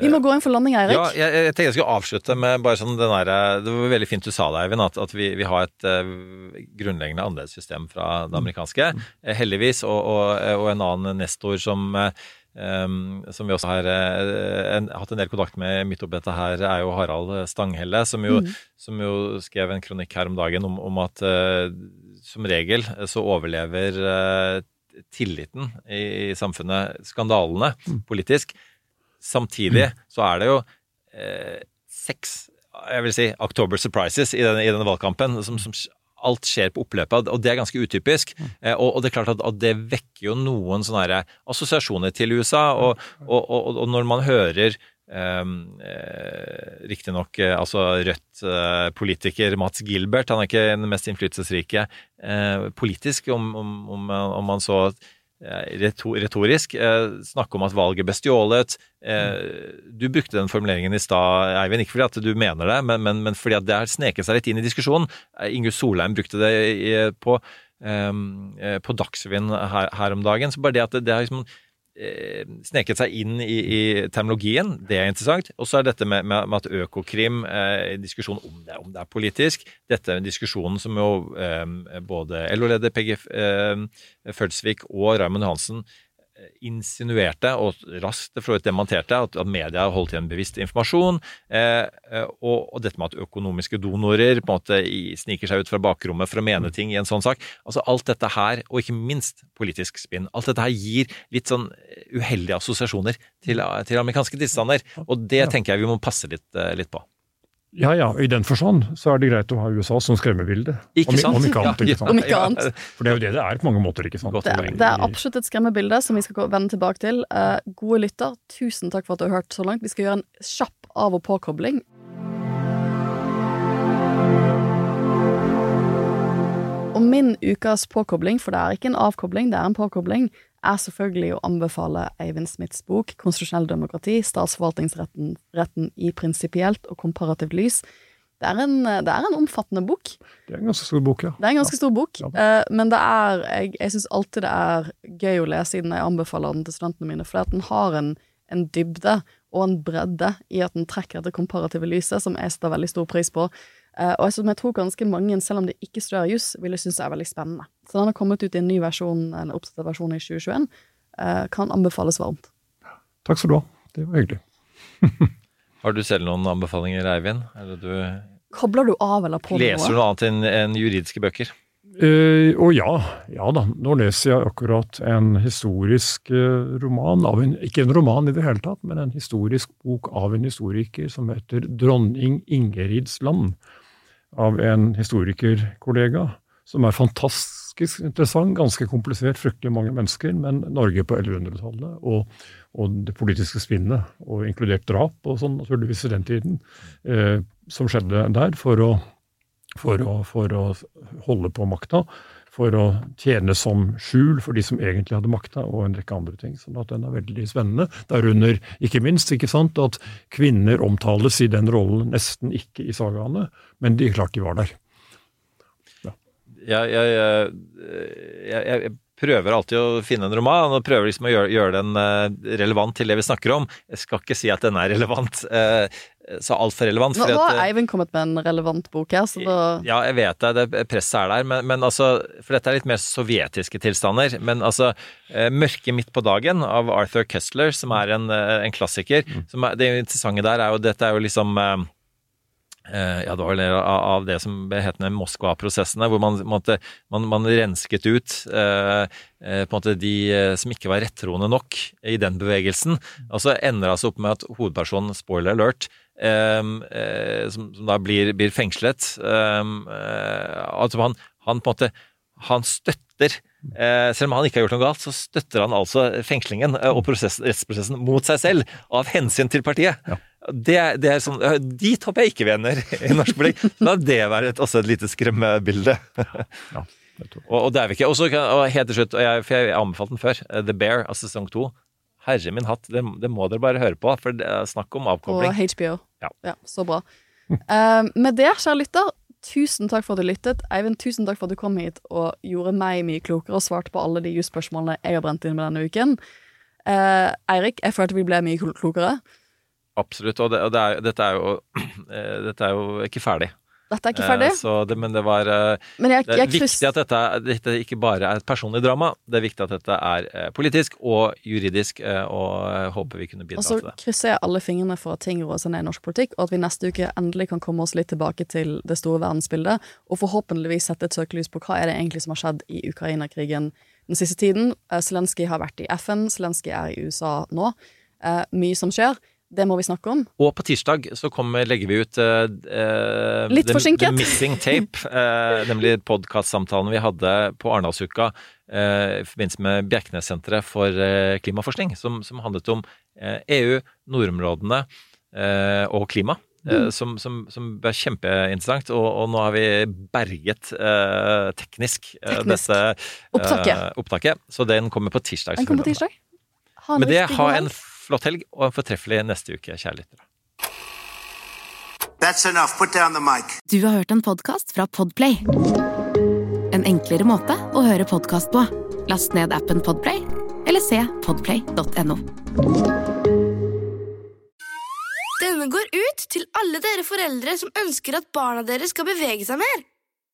Vi må gå inn for landing, Eirik. Ja, jeg, jeg tenkte jeg skulle avslutte med bare sånn den der, Det var veldig fint du sa det, Eivind, at, at vi, vi har et uh, grunnleggende annerledes system fra det amerikanske. Mm. heldigvis. Og, og, og en annen nestor som eh, em, som vi også har eh, en, hatt en del kontakt med midt oppi dette her, er jo Harald Stanghelle, som jo, som jo skrev en kronikk her om dagen om, om at uh, som regel så overlever uh, tilliten i, i samfunnet skandalene politisk. Samtidig så er det jo eh, seks jeg vil si, October surprises i denne, i denne valgkampen. Som, som alt skjer på oppløpet, og det er ganske utypisk. Eh, og, det er klart at, det vekker jo noen sånne assosiasjoner til USA. Og, og, og, og når man hører Um, eh, Riktignok eh, altså Rødt-politiker Mats Gilbert, han er ikke den mest innflytelsesrike eh, politisk, om, om, om, man så eh, retorisk eh, snakke om at valget ble stjålet. Eh, du brukte den formuleringen i stad, Eivind, ikke fordi at du mener det, men, men, men fordi at det har sneket seg litt inn i diskusjonen. Inge Solheim brukte det på, eh, eh, på Dagsrevyen her, her om dagen. Så bare det at det, det har liksom eh, sneket seg inn i, i terminologien, det er interessant. Og så er dette med, med, med at Økokrim, eh, diskusjon om det, om det er politisk, dette er en diskusjon som jo eh, både LO-leder Peggy eh, Følsvik og Raymond Johansen eh, insinuerte, og raskt for demonterte, at, at media holdt igjen bevisst informasjon. Eh, eh, og, og dette med at økonomiske donorer på en måte i, sniker seg ut fra bakrommet for å mene ting i en sånn sak. Altså Alt dette her, og ikke minst politisk spinn, alt dette her gir litt sånn uheldige assosiasjoner til, til amerikanske tilstander. Og det tenker jeg vi må passe litt, eh, litt på. Ja ja, i den forstand så er det greit å ha USA som skremmebilde. Ikke sant? Om ikke annet. Ikke sant? Om ikke annet. For det er jo det det er på mange måter. ikke sant? Det, poeng. det er absolutt et skremmebilde som vi skal vende tilbake til. Eh, gode lytter, tusen takk for at du har hørt så langt. Vi skal gjøre en kjapp av- og påkobling. Og min ukas påkobling, for det er ikke en avkobling, det er en påkobling, er selvfølgelig å anbefale Eivind Smiths bok 'Konstitusjonell demokrati statsforvaltningsretten retten i prinsipielt og komparativt lys'. Det er, en, det er en omfattende bok. Det er en ganske stor bok, ja. Det er en ganske stor bok, eh, men det er, jeg, jeg syns alltid det er gøy å lese siden jeg anbefaler den til studentene mine, for den har en, en dybde og en bredde i at den trekker det komparative lyset, som jeg setter veldig stor pris på. Eh, og som jeg tror ganske mange, selv om de ikke studerer juss, ville synes er veldig spennende. Så den har kommet ut i en ny versjon, en oppdatert versjon i 2021. Eh, kan anbefales varmt. Takk skal du ha. Det var hyggelig. <laughs> Har du selv noen anbefalinger, Eivind? Eller du Kobler du av eller på Leser du noe? annet enn en juridiske bøker? Eh, og ja, ja da. Nå leser jeg akkurat en historisk eh, roman, av en, ikke en roman i det hele tatt, men en historisk bok av en historiker som heter 'Dronning Ingerids land', av en historikerkollega, som er fantastisk interessant, ganske komplisert, fryktelig mange mennesker, men Norge på 1100-tallet og, og det politiske spinnet, og inkludert drap og sånn, naturligvis i den tiden, eh, som skjedde der, for å for å, for å holde på makta, for å tjene som skjul for de som egentlig hadde makta, og en rekke andre ting. Sånn at den er veldig spennende. Derunder ikke minst ikke sant, at kvinner omtales i den rollen nesten ikke i sagaene, men de klart de var der. Jeg, jeg, jeg, jeg, jeg prøver alltid å finne en roman, og prøver liksom å gjøre, gjøre den eh, relevant til det vi snakker om. Jeg skal ikke si at den er relevant, eh, så altfor relevant. Nå, nå har eh, Eivind kommet med en relevant bok her, så da Ja, jeg vet det, det presset er der, men, men altså For dette er litt mer sovjetiske tilstander. Men altså 'Mørket midt på dagen' av Arthur Kessler, som er en, en klassiker. Som er, det interessante der er jo Dette er jo liksom ja, det var vel av, det som hetende Moskva-prosessene, hvor man, måtte, man, man rensket ut eh, eh, på en måte de eh, som ikke var rettroende nok i den bevegelsen. Og så ender det altså opp med at hovedpersonen, spoiler alert, eh, eh, som, som da blir, blir fengslet eh, eh, Altså han, han på en måte Han støtter eh, Selv om han ikke har gjort noe galt, så støtter han altså fengslingen eh, og prosess, rettsprosessen mot seg selv av hensyn til partiet. Det, er- det er sånn, Dit håper jeg ikke vi ender i norsk politikk. La det være et, også et lite skremmebilde. og, og det er vi ikke. Også, og helt til slutt, og jeg, for jeg anbefalte den før, eh, The Bear av sesong to. Herre min hatt, det, det må dere bare høre på, for det er snakk om Og På HBO. Ja. så bra. uh, med det, kjære lytter, tusen takk for at du lyttet. Eivind, tusen takk for at du kom hit og gjorde meg mye klokere og svarte på alle de jusspørsmålene jeg har brent inn med denne uken. Uh, Eirik, jeg følte vi ble mye klokere. Absolutt. Og, det, og det er, dette, er jo, <clears throat> eh, dette er jo ikke ferdig. Dette er ikke ferdig. Eh, Så det, men det var eh, Men jeg- Det er viktig kryss- at dette, dette ikke bare er et personlig drama. Det er viktig at dette er politisk og juridisk, og håper vi kunne bidra til det. Og så krysser jeg alle fingrene for at ting roer seg ned i norsk politikk, og at vi neste uke endelig kan komme oss litt tilbake til det store verdensbildet, og forhåpentligvis sette et søkelys på hva er det egentlig som har skjedd i Ukraina-krigen den siste tiden. Zelenskyj har vært i FN, Zelenskyj er i USA nå. Eh, mye som skjer. Det må vi snakke om. Og på tirsdag så kommer, legger vi ut uh, Litt the, forsinket. The Missing Tape, uh, <laughs> nemlig podkastsamtalen vi hadde på Arendalsuka i forbindelse med Bjerknessenteret for klimaforskning, som, som handlet om EU, nordområdene eh, og klima. Mm. Som, som, som ble kjempeinteressant, og, og nå har vi berget teknisk, Teknisk. dette Opptaket. opptaket. Så den kommer på tirsdag. Den kommer på tirsdag. Med det, ha en. Flott helg og en fortreffelig neste uke, kjære lyttere. That's enough. Put down the mic. Du har hørt en podkast fra Podplay. En enklere måte å høre podkast på. Last ned appen Podplay, eller se podplay.no. Denne går ut til alle dere foreldre som ønsker at barna deres skal bevege seg mer.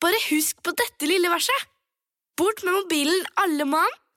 Bare husk på dette lille verset. Bort med mobilen alle mann,